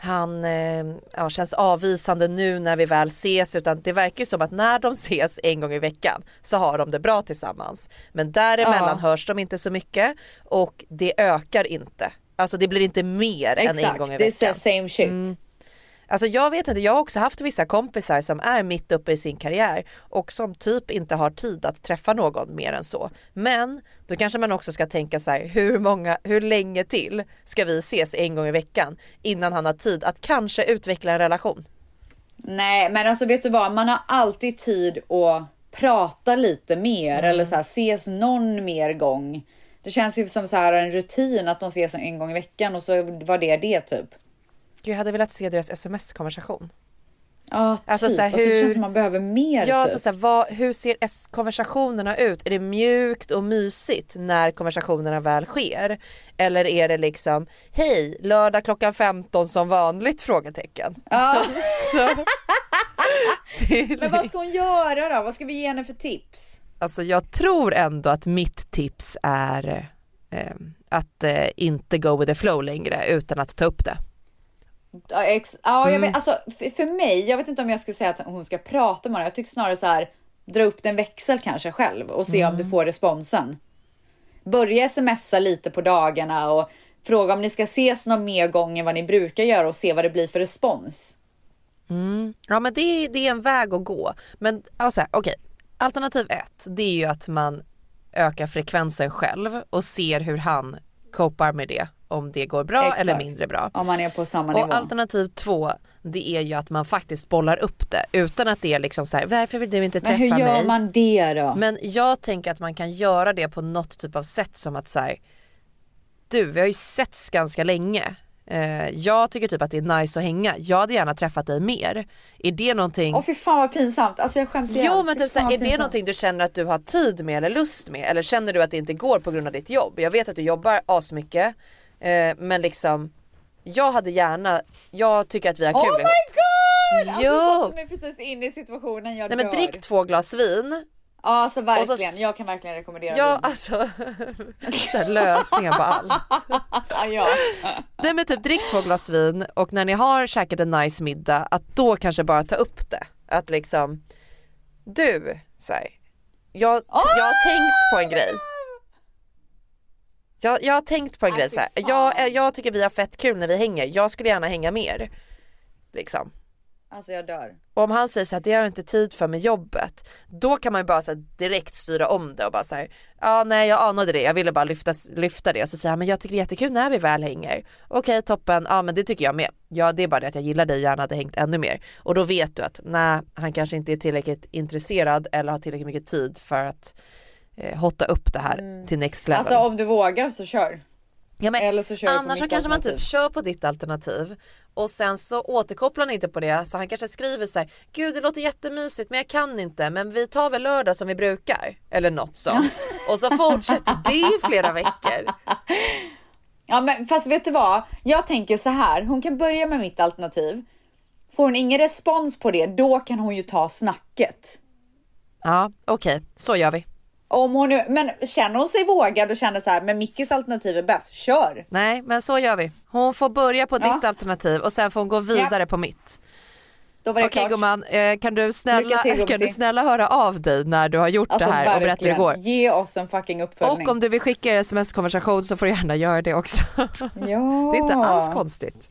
han eh, ja, känns avvisande nu när vi väl ses utan det verkar ju som att när de *laughs* ses en gång i veckan så har de det bra tillsammans. Men däremellan Ja. hörs de inte så mycket och det ökar inte. Alltså det blir inte mer än en Exakt, gång i det är veckan. så same shit. Alltså jag vet inte, jag har också haft vissa kompisar som är mitt uppe i sin karriär och som typ inte har tid att träffa någon mer än så. Men då kanske man också ska tänka så här, hur många, hur länge till ska vi ses en gång i veckan innan han har tid att kanske utveckla en relation? Nej, men alltså vet du vad? Man har alltid tid att prata lite mer Mm. eller så här, ses någon mer gång. Det känns ju som så här en rutin att de ses en gång i veckan och så var det det typ. Gud, jag hade velat se deras sms-konversation. Ja, Alltså, typ. så här, Alltså, det hur- känns som man behöver mer Ja, typ. alltså, så här, vad, hur ser konversationerna ut? Är det mjukt och mysigt när konversationerna väl sker? Eller är det liksom, hej, lördag klockan 15 som vanligt? Frågetecken. Ja. Så, är *laughs* Men vad ska hon göra då? Vad ska vi ge henne för tips? Alltså jag tror ändå att mitt tips är eh, att eh, inte go with the flow längre utan att ta upp det. Ja, ex- ja, jag Mm. vet, alltså, för, för mig, jag vet inte om jag skulle säga att hon ska prata med honom. Jag tycker snarare så här, dra upp den växel kanske själv och se om Mm. du får responsen. Börja smsa lite på dagarna och fråga om ni ska ses någon mer gång än vad ni brukar göra och se vad det blir för respons. Mm. Ja men det, är- det är en väg att gå. Men alltså, okej, Alternativ ett, det är ju att man ökar frekvensen själv och ser hur han copar med det. Om det går bra Exakt. eller mindre bra. Om man är på samma nivå. Och alternativ två, det är ju att man faktiskt bollar upp det utan att det är liksom så här, varför vill du inte Men träffa hur gör mig? man det då? Men jag tänker att man kan göra det på något typ av sätt som att så här, du vi har ju setts ganska länge. Eh, jag tycker typ att det är nice att hänga. Jag hade gärna träffat dig mer. Är det någonting? Åh fy fan vad pinsamt. Alltså jag skäms igen. Jo men typ såhär, är det pinsamt. någonting du känner att du har tid med eller lust med? Eller känner du att det inte går på grund av ditt jobb? Jag vet att du jobbar asmycket. Eh, men liksom, jag hade gärna, jag tycker att vi har kul Oh my god! Alltså, Jo! du satte mig precis in i situationen, jag Nej men dör. drick två glas vin. Ja alltså verkligen, jag kan verkligen rekommendera Ja vin. alltså, så här, lösningen på allt. *laughs* Ja. Nej men typ drick två glas vin och när ni har käkat en nice middag att då kanske bara ta upp det. Att liksom, du, så här, jag, jag har tänkt på en grej. Jag, jag har tänkt på en grej så här. Jag, jag tycker vi har fett kul när vi hänger, jag skulle gärna hänga mer. Liksom. Alltså jag dör. Och om han säger så här, det har jag inte tid för med jobbet. Då kan man ju bara så här, direkt styra om det och bara så här, ja nej jag anade det, jag ville bara lyfta, lyfta det. Och så säger han, men jag tycker det är jättekul när vi väl hänger. Okej toppen, ja men det tycker jag med. Ja det är bara det att jag gillar dig, gärna hade hängt ännu mer. Och då vet du att nej, han kanske inte är tillräckligt intresserad eller har tillräckligt mycket tid för att eh, hotta upp det här till next level. Alltså om du vågar så kör. Ja, men Eller så kör Annars så kanske man typ kör på ditt alternativ och sen så återkopplar han inte på det så han kanske skriver så här Gud det låter jättemysigt men jag kan inte men vi tar väl lördag som vi brukar eller något sånt *laughs* och så fortsätter det i flera veckor. Ja men fast vet du vad? Jag tänker så här, hon kan börja med mitt alternativ. Får hon ingen respons på det, då kan hon ju ta snacket. Ja okej, så gör vi. Om hon nu, men känner hon sig vågad och känner så här, men Mickis alternativ är bäst, kör! Nej men så gör vi. Hon får börja på Ja. ditt alternativ och sen får hon gå vidare på mitt. Då var det Okej klart. gumman, eh, kan, du snälla, till, kan du snälla höra av dig när du har gjort Alltså det här och berätta hur det går? verkligen, ge oss en fucking uppföljning. Och om du vill skicka er sms-konversation så får du gärna göra det också. Ja. *laughs* Det är inte alls konstigt.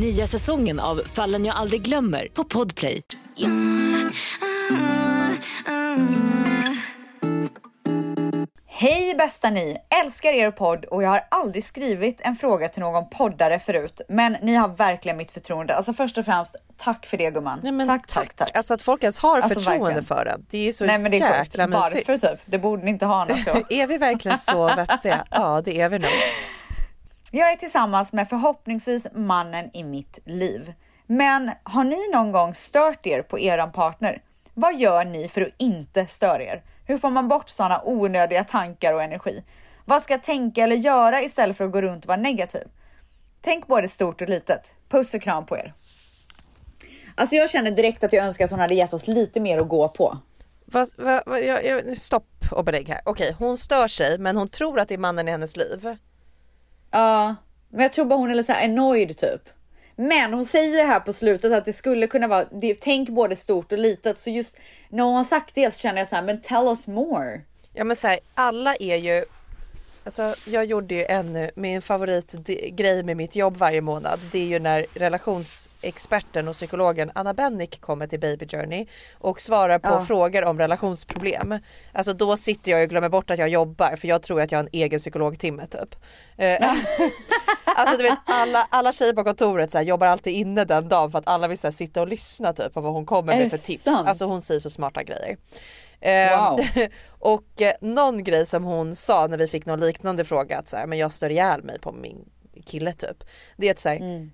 Nya säsongen av Fallen jag aldrig glömmer på Podplay. Hej bästa ni! Älskar er podd och jag har aldrig skrivit en fråga till någon poddare förut, men ni har verkligen mitt förtroende. Alltså först och främst, tack för det gumman. Nej, men tack, tack, tack. Alltså att folk ens har Alltså, förtroende verkligen. för den. Det är så Nej men det är sjukt. jäkla mysigt. Varför typ? Det borde ni inte ha annars *laughs* är vi verkligen så vettiga? *laughs* Ja det är vi nog. Jag är tillsammans med förhoppningsvis mannen i mitt liv. Men har ni någon gång stört er på eran partner? Vad gör ni för att inte störa er? Hur får man bort sådana onödiga tankar och energi? Vad ska jag tänka eller göra istället för att gå runt och vara negativ? Tänk både stort och litet. Puss och kram på er. Alltså jag känner direkt att jag önskar att hon hade gett oss lite mer att gå på. Va, va, va, jag, jag, stopp och belägg här. Okej hon stör sig men hon tror att det är mannen i hennes liv. Ja, men jag tror bara hon är lite så här annoyed typ. Men hon säger här på slutet att det skulle kunna vara, det, tänk både stort och litet. Så just när hon har sagt det så känner jag så här, men tell us more. Ja men så här, alla är ju Alltså jag gjorde ju en, min favoritgrej med mitt jobb varje månad det är ju när relationsexperten och psykologen Anna Bennick kommer till Baby Journey och svarar på Ja. frågor om relationsproblem. Alltså då sitter jag och glömmer bort att jag jobbar för jag tror att jag har en egen psykologtimme typ. Eh, *laughs* alltså du vet alla, alla tjejer på kontoret så här, jobbar alltid inne den dagen för att alla vill så här, sitta och lyssna typ på vad hon kommer med för tips. sant? Alltså hon säger så smarta grejer. Eh, Wow. *laughs* och eh, någon grej som hon sa när vi fick någon liknande fråga att så här, men jag stör ihjäl mig på min kille typ. Det är att såhär, Mm.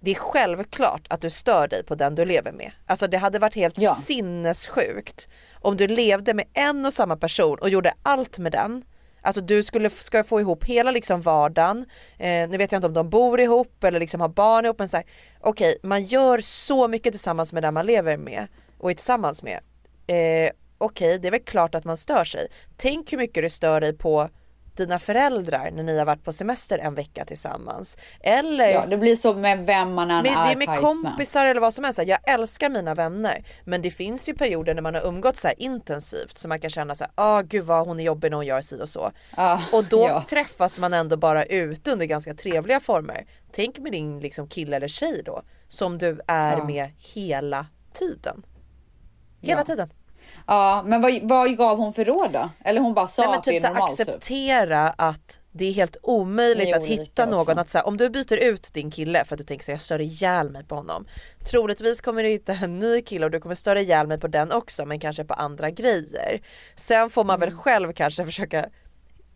det är självklart att du stör dig på den du lever med. Alltså det hade varit helt Ja. sinnessjukt om du levde med en och samma person och gjorde allt med den. Alltså du skulle ska få ihop hela liksom vardagen. Eh, nu vet jag inte om de bor ihop eller liksom har barn ihop men så här, okej man gör så mycket tillsammans med den man lever med och är tillsammans med. Eh, okej det är väl klart att man stör sig. Tänk hur mycket du stör dig på dina föräldrar när ni har varit på semester en vecka tillsammans. Eller Ja, det blir så med vem man än men det är är med kompisar eller vad som helst. Jag älskar mina vänner. Men det finns ju perioder när man har umgått så intensivt så man kan känna så här, ah gud vad hon är jobbig när hon gör si och så. Ja, och då ja. träffas man ändå bara ute under ganska trevliga former. Tänk med din liksom kille eller tjej då. Som du är Ja. med hela tiden. Hela Ja. tiden. Ja, men vad, vad gav hon för råd då? Eller hon bara sa Nej, men att det typ är så här, normalt? Typ. acceptera att det är helt omöjligt är att hitta någon. också. Att så här, om du byter ut din kille för att du tänker så här, jag stör ihjäl mig på honom. Troligtvis kommer du hitta en ny kille och du kommer störa ihjäl mig på den också men kanske på andra grejer. Sen får man Mm. väl själv kanske försöka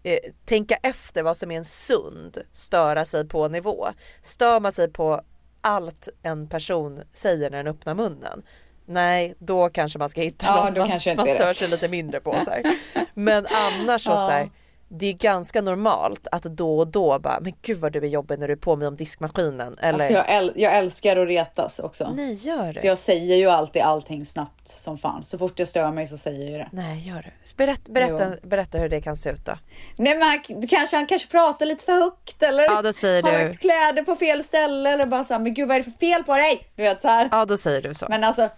eh, tänka efter vad som är en sund störa sig på nivå. Stör man sig på allt en person säger när den öppnar munnen. Nej, då kanske man ska hitta Ja, någon då man, kanske man stör sig lite mindre på. Så här. *laughs* Men annars så, Ja. så här, det är ganska normalt att då och då bara, men gud vad du är jobbig när du är på mig om diskmaskinen. Eller, Alltså jag, äl- jag älskar att retas också. nej gör det. Så jag säger ju alltid allting snabbt som fan. Så fort jag stör mig så säger jag det. Nej gör det. Berätt, berätta, berätta hur det kan se ut då. Nej men han, kanske, han kanske pratar lite för högt eller Ja då säger har du, lagt kläder på fel ställe eller bara såhär, men gud vad är det för fel på dig? Du vet så här. ja då säger du så. Men alltså,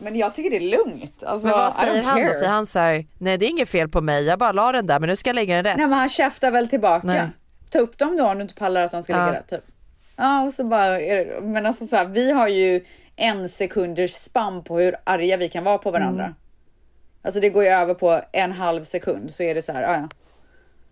men jag tycker det är lugnt. Alltså, men vad säger han då? Säger han så här, nej det är inget fel på mig, jag bara la den där men nu ska jag lägga den rätt. Nej men han käftar väl tillbaka. Nej. Ta upp dem då om du inte pallar att de ska ligga Ja. där typ. Ja och så bara, är det, men alltså så här, vi har ju en sekunders spann på hur arga vi kan vara på varandra. Mm. Alltså det går ju över på en halv sekund så är det så här, ja, ja.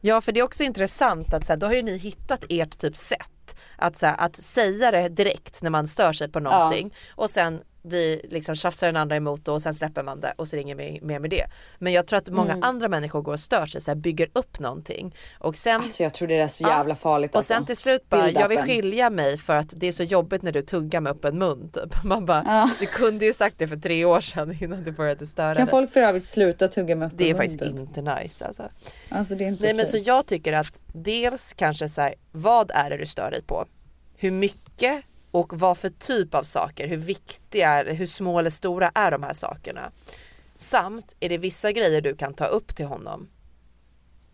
Ja för det är också intressant att så här, då har ju ni hittat ert typ sätt att, så här, att säga det direkt när man stör sig på någonting och sen blir liksom tjafsar den andra emot och sen släpper man det och så ringer vi mer med det. Men jag tror att många Mm. andra människor går och stör sig, så här, bygger upp någonting och sen Alltså jag tror det är så jävla farligt och alltså. sen till slut bara, jag vill skilja mig för att det är så jobbigt när du tuggar med öppen mun typ. *laughs* Man bara, Ja. du kunde ju sagt det för tre år sedan innan du började störa Kan dig. folk för övrigt sluta tugga med öppen Det är mun, faktiskt typ? inte nice alltså. Alltså det är inte Nej men så jag tycker att dels kanske så här, vad är det du stör dig på? Hur mycket och vad för typ av saker? Hur viktiga, hur små eller stora är de här sakerna? Samt är det vissa grejer du kan ta upp till honom?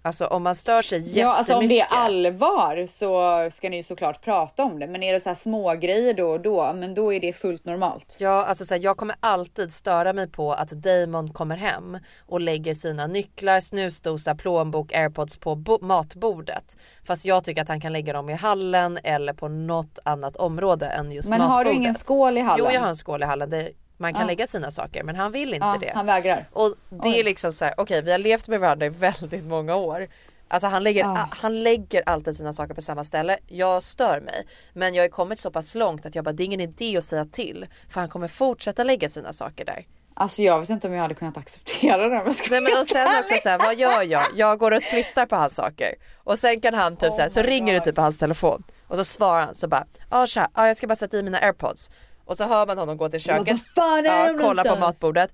Alltså om man stör sig jättemycket. Ja, alltså om det är allvar så ska ni ju såklart prata om det. Men är det så här små grejer då och då, men då är det fullt normalt. Ja, alltså så här, jag kommer alltid störa mig på att Damon kommer hem och lägger sina nycklar, snusdosa, plånbok, airpods på bo- matbordet. Fast jag tycker att han kan lägga dem i hallen eller på något annat område än just Men matbordet. har du ingen skål i hallen? Jo, jag har en skål i hallen där man kan Ja. lägga sina saker, men han vill inte Ja, det. han vägrar. Och det Oj. är liksom så här, okej, vi har levt med varandra i väldigt många år. Alltså han lägger, Ah. han lägger alltid sina saker på samma ställe. Jag stör mig. Men jag har kommit så pass långt att jag bara, det är ingen idé att säga till. För han kommer fortsätta lägga sina saker där. Alltså jag vet inte om jag hade kunnat acceptera det. Men Nej men och sen också såhär, vad gör jag? Jag går och flyttar på hans saker. Och sen kan han typ Oh såhär, så my ringer God. det typ på hans telefon. Och så svarar han så bara, ja tja, ja, jag ska bara sätta i mina airpods. Och så hör man honom gå till köket, fan är ja, kolla på matbordet.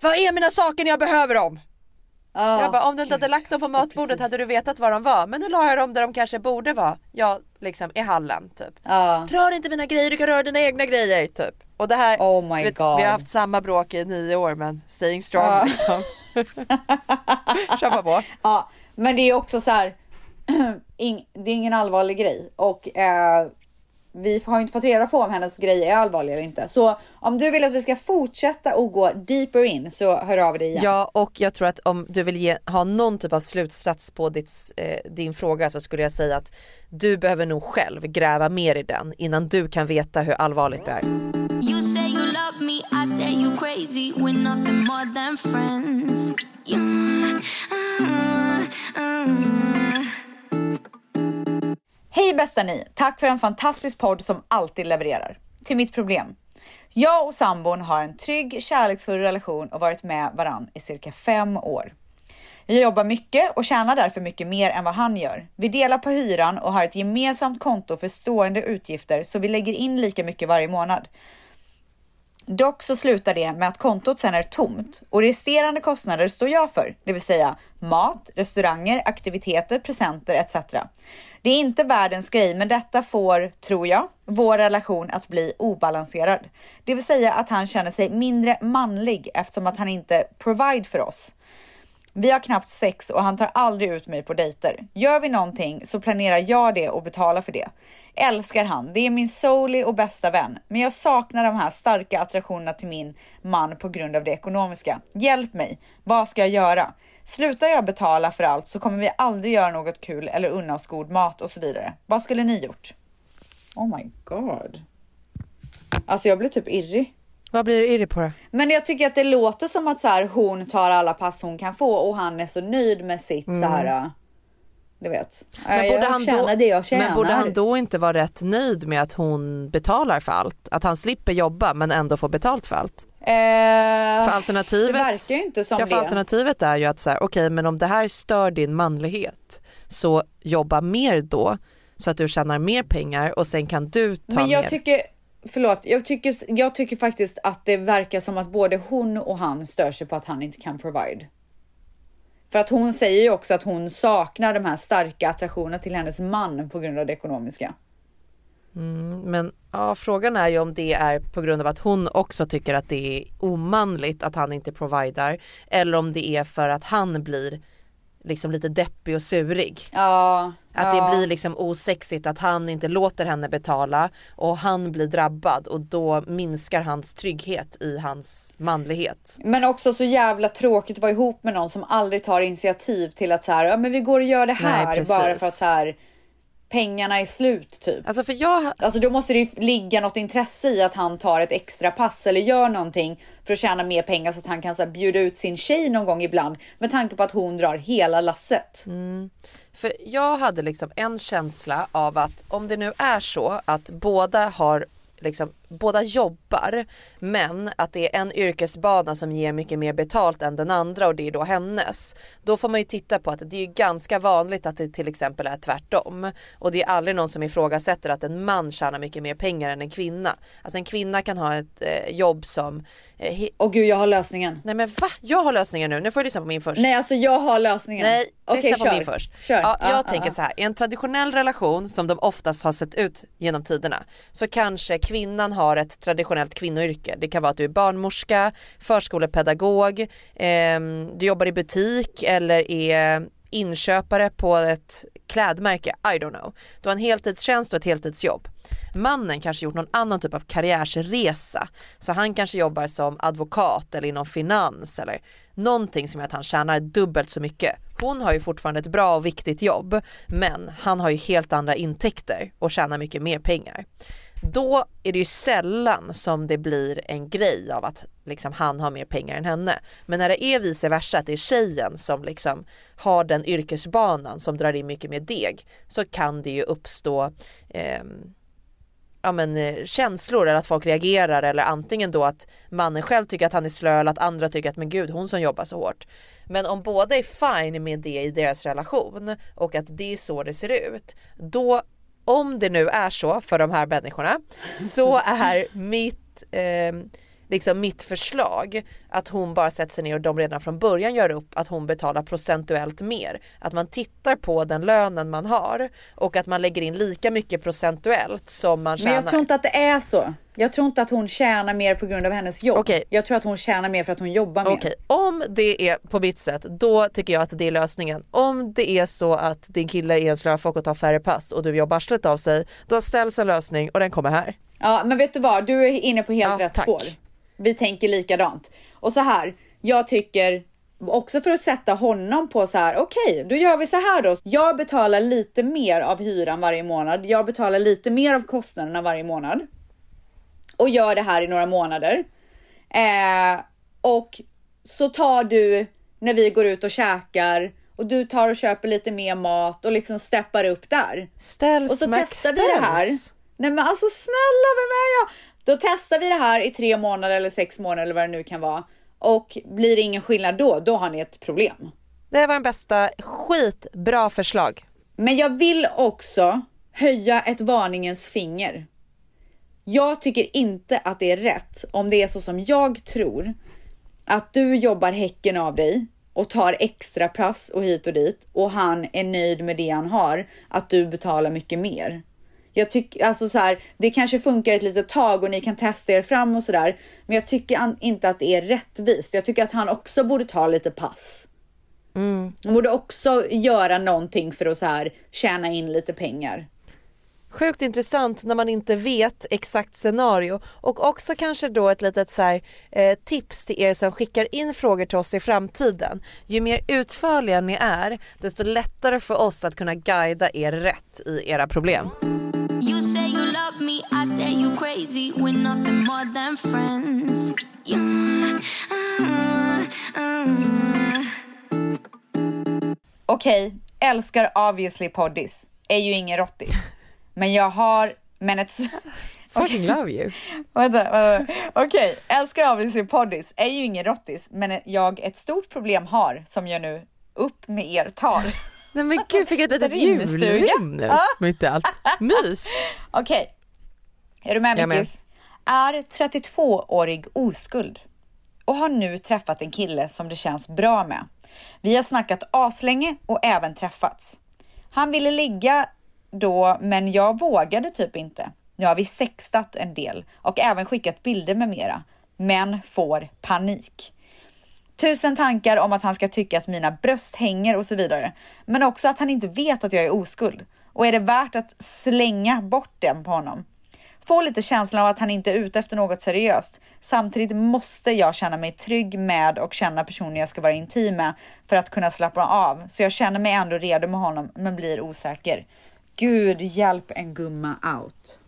Vad är mina saker när jag behöver dem? Ja, jag bara, om du inte hade lagt dem på matbordet precis. hade du vetat var de var. Men nu la jag dem där de kanske borde vara. Ja, liksom i hallen typ. Ja. Rör inte mina grejer, du kan röra dina egna grejer typ. Och det här, Oh vet, God. vi har haft samma bråk i nio år men staying strong Ja. liksom. *laughs* Kämpa på. Ja, men det är också så här. *clears throat* det är ingen allvarlig grej och eh, vi har ju inte fått reda på om hennes grej är allvarlig eller inte. Så om du vill att vi ska fortsätta och gå deeper in så hör av dig igen. Ja och jag tror att om du vill ge, ha någon typ av slutsats på ditt, eh, din fråga så skulle jag säga att du behöver nog själv gräva mer i den innan du kan veta hur allvarligt det är. You say you love me, I say you crazy. We're nothing more than friends. You, uh, uh. Hej bästa ni! Tack för en fantastisk podd som alltid levererar. Till mitt problem. Jag och sambon har en trygg, kärleksfull relation och varit med varann i cirka fem år. Jag jobbar mycket och tjänar därför mycket mer än vad han gör. Vi delar på hyran och har ett gemensamt konto för stående utgifter så vi lägger in lika mycket varje månad. Dock så slutar det med att kontot sen är tomt och resterande kostnader står jag för, det vill säga mat, restauranger, aktiviteter, presenter etc. Det är inte världens grej, men detta får, tror jag, vår relation att bli obalanserad. Det vill säga att han känner sig mindre manlig eftersom att han inte provide för oss. Vi har knappt sex och han tar aldrig ut mig på dejter. Gör vi någonting så planerar jag det och betalar för det. Älskar han, det är min soli och bästa vän. Men jag saknar de här starka attraktionerna till min man på grund av det ekonomiska. Hjälp mig, vad ska jag göra? Slutar jag betala för allt så kommer vi aldrig göra något kul eller unna oss god mat och så vidare. Vad skulle ni gjort? Oh my god. Alltså jag blir typ irrig. Vad blir du irrig på då? Men jag tycker att det låter som att så här, hon tar alla pass hon kan få och han är så nöjd med sitt Mm. så här. Du vet. Men borde, han då, men borde han då inte vara rätt nöjd med att hon betalar för allt? Att han slipper jobba men ändå får betalt för allt? Eh, För alternativet, det verkar ju inte som ja, för det. alternativet är ju att så här, okej men om det här stör din manlighet så jobba mer då så att du tjänar mer pengar och sen kan du ta Men jag mer. tycker, förlåt, jag tycker, jag tycker faktiskt att det verkar som att både hon och han stör sig på att han inte kan provide. För att hon säger ju också att hon saknar de här starka attraktionerna till hennes man på grund av det ekonomiska. Mm, men ja, frågan är ju om det är på grund av att hon också tycker att det är omanligt att han inte providar eller om det är för att han blir liksom lite deppig och surig. Ja. Att ja. det blir liksom osexigt att han inte låter henne betala och han blir drabbad och då minskar hans trygghet i hans manlighet. Men också så jävla tråkigt att vara ihop med någon som aldrig tar initiativ till att så här, ja men vi går och gör det här Nej, bara för att så här pengarna är slut typ. Alltså för jag... Alltså då måste det ju ligga något intresse i att han tar ett extra pass eller gör någonting för att tjäna mer pengar så att han kan så här, bjuda ut sin tjej någon gång ibland med tanke på att hon drar hela lasset. Mm. För jag hade liksom en känsla av att om det nu är så att båda har liksom, båda jobbar men att det är en yrkesbana som ger mycket mer betalt än den andra och det är då hennes. Då får man ju titta på att det är ganska vanligt att det till exempel är tvärtom. Och det är aldrig någon som ifrågasätter att en man tjänar mycket mer pengar än en kvinna. Alltså en kvinna kan ha ett eh, jobb som... Eh, Åh gud jag har lösningen. Nej men va? Jag har lösningen nu, nu får du lyssna på min först. Nej alltså jag har lösningen. Nej, Okej, lyssna på kör. min först. Kör. Ja, jag Ja, tänker ja, så här, i en traditionell relation som de oftast har sett ut genom tiderna så kanske kvinnan har ett traditionellt kvinnoyrke. Det kan vara att du är barnmorska, förskolepedagog, eh, du jobbar i butik eller är inköpare på ett klädmärke, I don't know. Du har en heltidstjänst och ett heltidsjobb. Mannen kanske gjort någon annan typ av karriärsresa. Så han kanske jobbar som advokat eller inom finans eller någonting som gör att han tjänar dubbelt så mycket. Hon har ju fortfarande ett bra och viktigt jobb men han har ju helt andra intäkter och tjänar mycket mer pengar. Då är det ju sällan som det blir en grej av att liksom han har mer pengar än henne. Men när det är vice versa, att det är tjejen som liksom har den yrkesbanan som drar in mycket mer deg så kan det ju uppstå eh, ja, men, eh, känslor eller att folk reagerar eller antingen då att mannen själv tycker att han är slö eller att andra tycker att men gud hon som jobbar så hårt. Men om båda är fine med det i deras relation och att det är så det ser ut då om det nu är så för de här människorna så är mitt eh, liksom mitt förslag att hon bara sätter sig ner och de redan från början gör upp att hon betalar procentuellt mer. Att man tittar på den lönen man har och att man lägger in lika mycket procentuellt som man tjänar. Men jag tror inte att det är så. Jag tror inte att hon tjänar mer på grund av hennes jobb. Okej. Jag tror att hon tjänar mer för att hon jobbar mer. Okej, om det är på mitt sätt, då tycker jag att det är lösningen. Om det är så att din kille är en slöfock och tar färre pass och du jobbar arslet av sig, då ställs en lösning och den kommer här. Ja, men vet du vad? Du är inne på helt Ja, rätt tack. spår. Vi tänker likadant. Och så här, jag tycker också för att sätta honom på så här, okej, då gör vi så här då. Jag betalar lite mer av hyran varje månad. Jag betalar lite mer av kostnaderna varje månad och gör det här i några månader. Eh, och så tar du när vi går ut och käkar och du tar och köper lite mer mat och liksom steppar upp där. Ställs Och så testar vi det här. Nej men alltså snälla vem är jag? Då testar vi det här i tre månader eller sex månader eller vad det nu kan vara. Och blir det ingen skillnad då, då har ni ett problem. Det var den bästa, skitbra förslag. Men jag vill också höja ett varningens finger. Jag tycker inte att det är rätt om det är så som jag tror att du jobbar häcken av dig och tar extra pass och hit och dit och han är nöjd med det han har, att du betalar mycket mer. Jag tycker alltså så här, det kanske funkar ett litet tag och ni kan testa er fram och så där, men jag tycker inte att det är rättvist. Jag tycker att han också borde ta lite pass. Mm. Han borde också göra någonting för att så här tjäna in lite pengar. Sjukt intressant när man inte vet exakt scenario och också kanske då ett litet så här, eh, tips till er som skickar in frågor till oss i framtiden. Ju mer utförliga ni är desto lättare för oss att kunna guida er rätt i era problem. You say you love me, I say you crazy. We're nothing more than friends. Yeah. Okej, älskar obviously poddis. Är ju ingen rottis. Men jag har, men ett... *laughs* Fucking love you. *laughs* Vänta, vänta. Okej, älskar obviously poddis. Är ju ingen rottis. Men jag ett stort problem har som jag nu upp med er tar. Nej men gud, fick jag ett litet julrim nu? *laughs* Mitt i allt. Mys. Okej. Är du med. Mickis? Är 32-årig oskuld och har nu träffat en kille som det känns bra med. Vi har snackat aslänge och även träffats. Han ville ligga då, men jag vågade typ inte. Nu har vi sextat en del och även skickat bilder med mera, men får panik. Tusen tankar om att han ska tycka att mina bröst hänger och så vidare. Men också att han inte vet att jag är oskuld. Och är det värt att slänga bort den på honom? Får lite känslan av att han inte är ute efter något seriöst. Samtidigt måste jag känna mig trygg med och känna personen jag ska vara intim med för att kunna slappna av. Så jag känner mig ändå redo med honom men blir osäker. Gud hjälp en gumma out.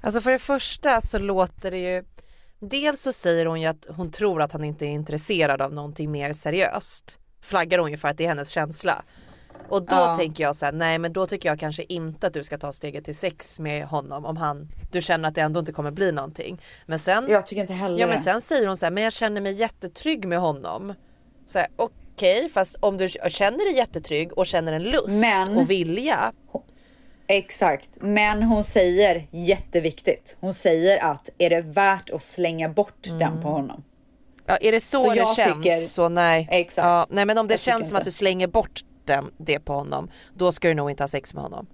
Alltså för det första så låter det ju Dels så säger hon ju att hon tror att han inte är intresserad av någonting mer seriöst. Flaggar hon ju för att det är hennes känsla. Och då Ja. tänker jag så här, nej men då tycker jag kanske inte att du ska ta steget till sex med honom om han, du känner att det ändå inte kommer bli någonting. Men sen, Jag tycker inte heller ja men sen säger hon så här, men jag känner mig jättetrygg med honom. Så här, okej, fast om du känner dig jättetrygg och känner en lust Men- och vilja. Exakt, men hon säger jätteviktigt. Hon säger att är det värt att slänga bort den på honom? Ja, är det så, Så det jag känns tycker- så nej. Exakt. Ja, nej men om det Jag känns som inte. att du slänger bort den, det på honom, då ska du nog inte ha sex med honom.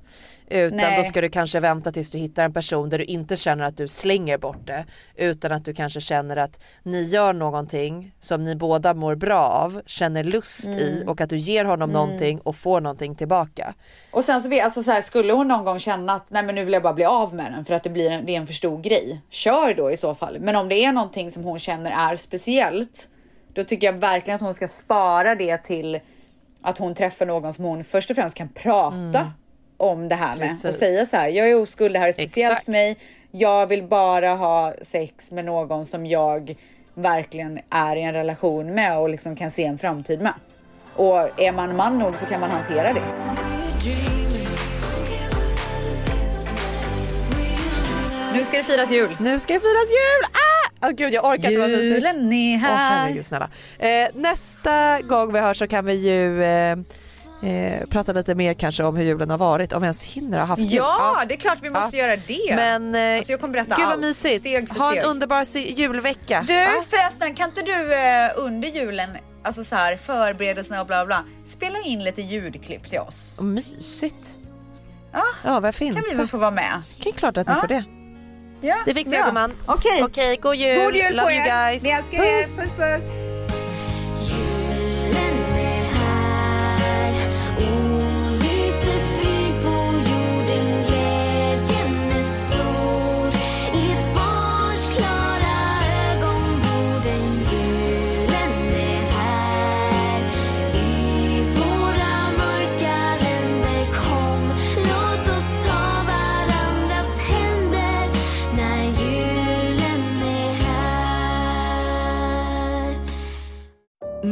Utan Nej. då ska du kanske vänta tills du hittar en person där du inte känner att du slänger bort det. Utan att du kanske känner att ni gör någonting som ni båda mår bra av, känner lust i Mm. och att du ger honom Mm. någonting och får någonting tillbaka. Och sen så, vet- alltså så här, skulle hon någon gång känna att nej men nu vill jag bara bli av med den för att det blir en, det är en för stor grej. Kör då i så fall. Men om det är någonting som hon känner är speciellt, då tycker jag verkligen att hon ska spara det till att hon träffar någon som hon först och främst kan prata om det här med och Precis. säga så här. Jag är oskuld, det här är speciellt Exakt. för mig. Jag vill bara ha sex med någon som jag verkligen är i en relation med och liksom kan se en framtid med. Och är man man nog så kan man hantera det. Nu ska det firas jul. Nu ska det firas jul! Ah! Åh gud jag orkar inte vara mysigt. Julen är Åh här. herregud snälla. Eh, nästa gång vi hörs så kan vi ju eh, eh, prata lite mer kanske om hur julen har varit, om vi ens hinner ha haft jul. Ja, det är klart vi måste göra det. Men eh, Alltså, jag kommer berätta gud vad allt, mysigt. steg för ha steg. en underbar julvecka. Du Va? förresten, kan inte du eh, under julen, alltså så här förberedelserna och bla bla, spela in lite ljudklipp till oss? Mysigt. Ja, Ja varför inte? kan vi väl få vara med? Det är klart att ni Ja. får det. Ja, Det fixar jag gumman. Okej. Okej, god jul. God jul Love på you er. guys. Vi älskar er. Puss. Puss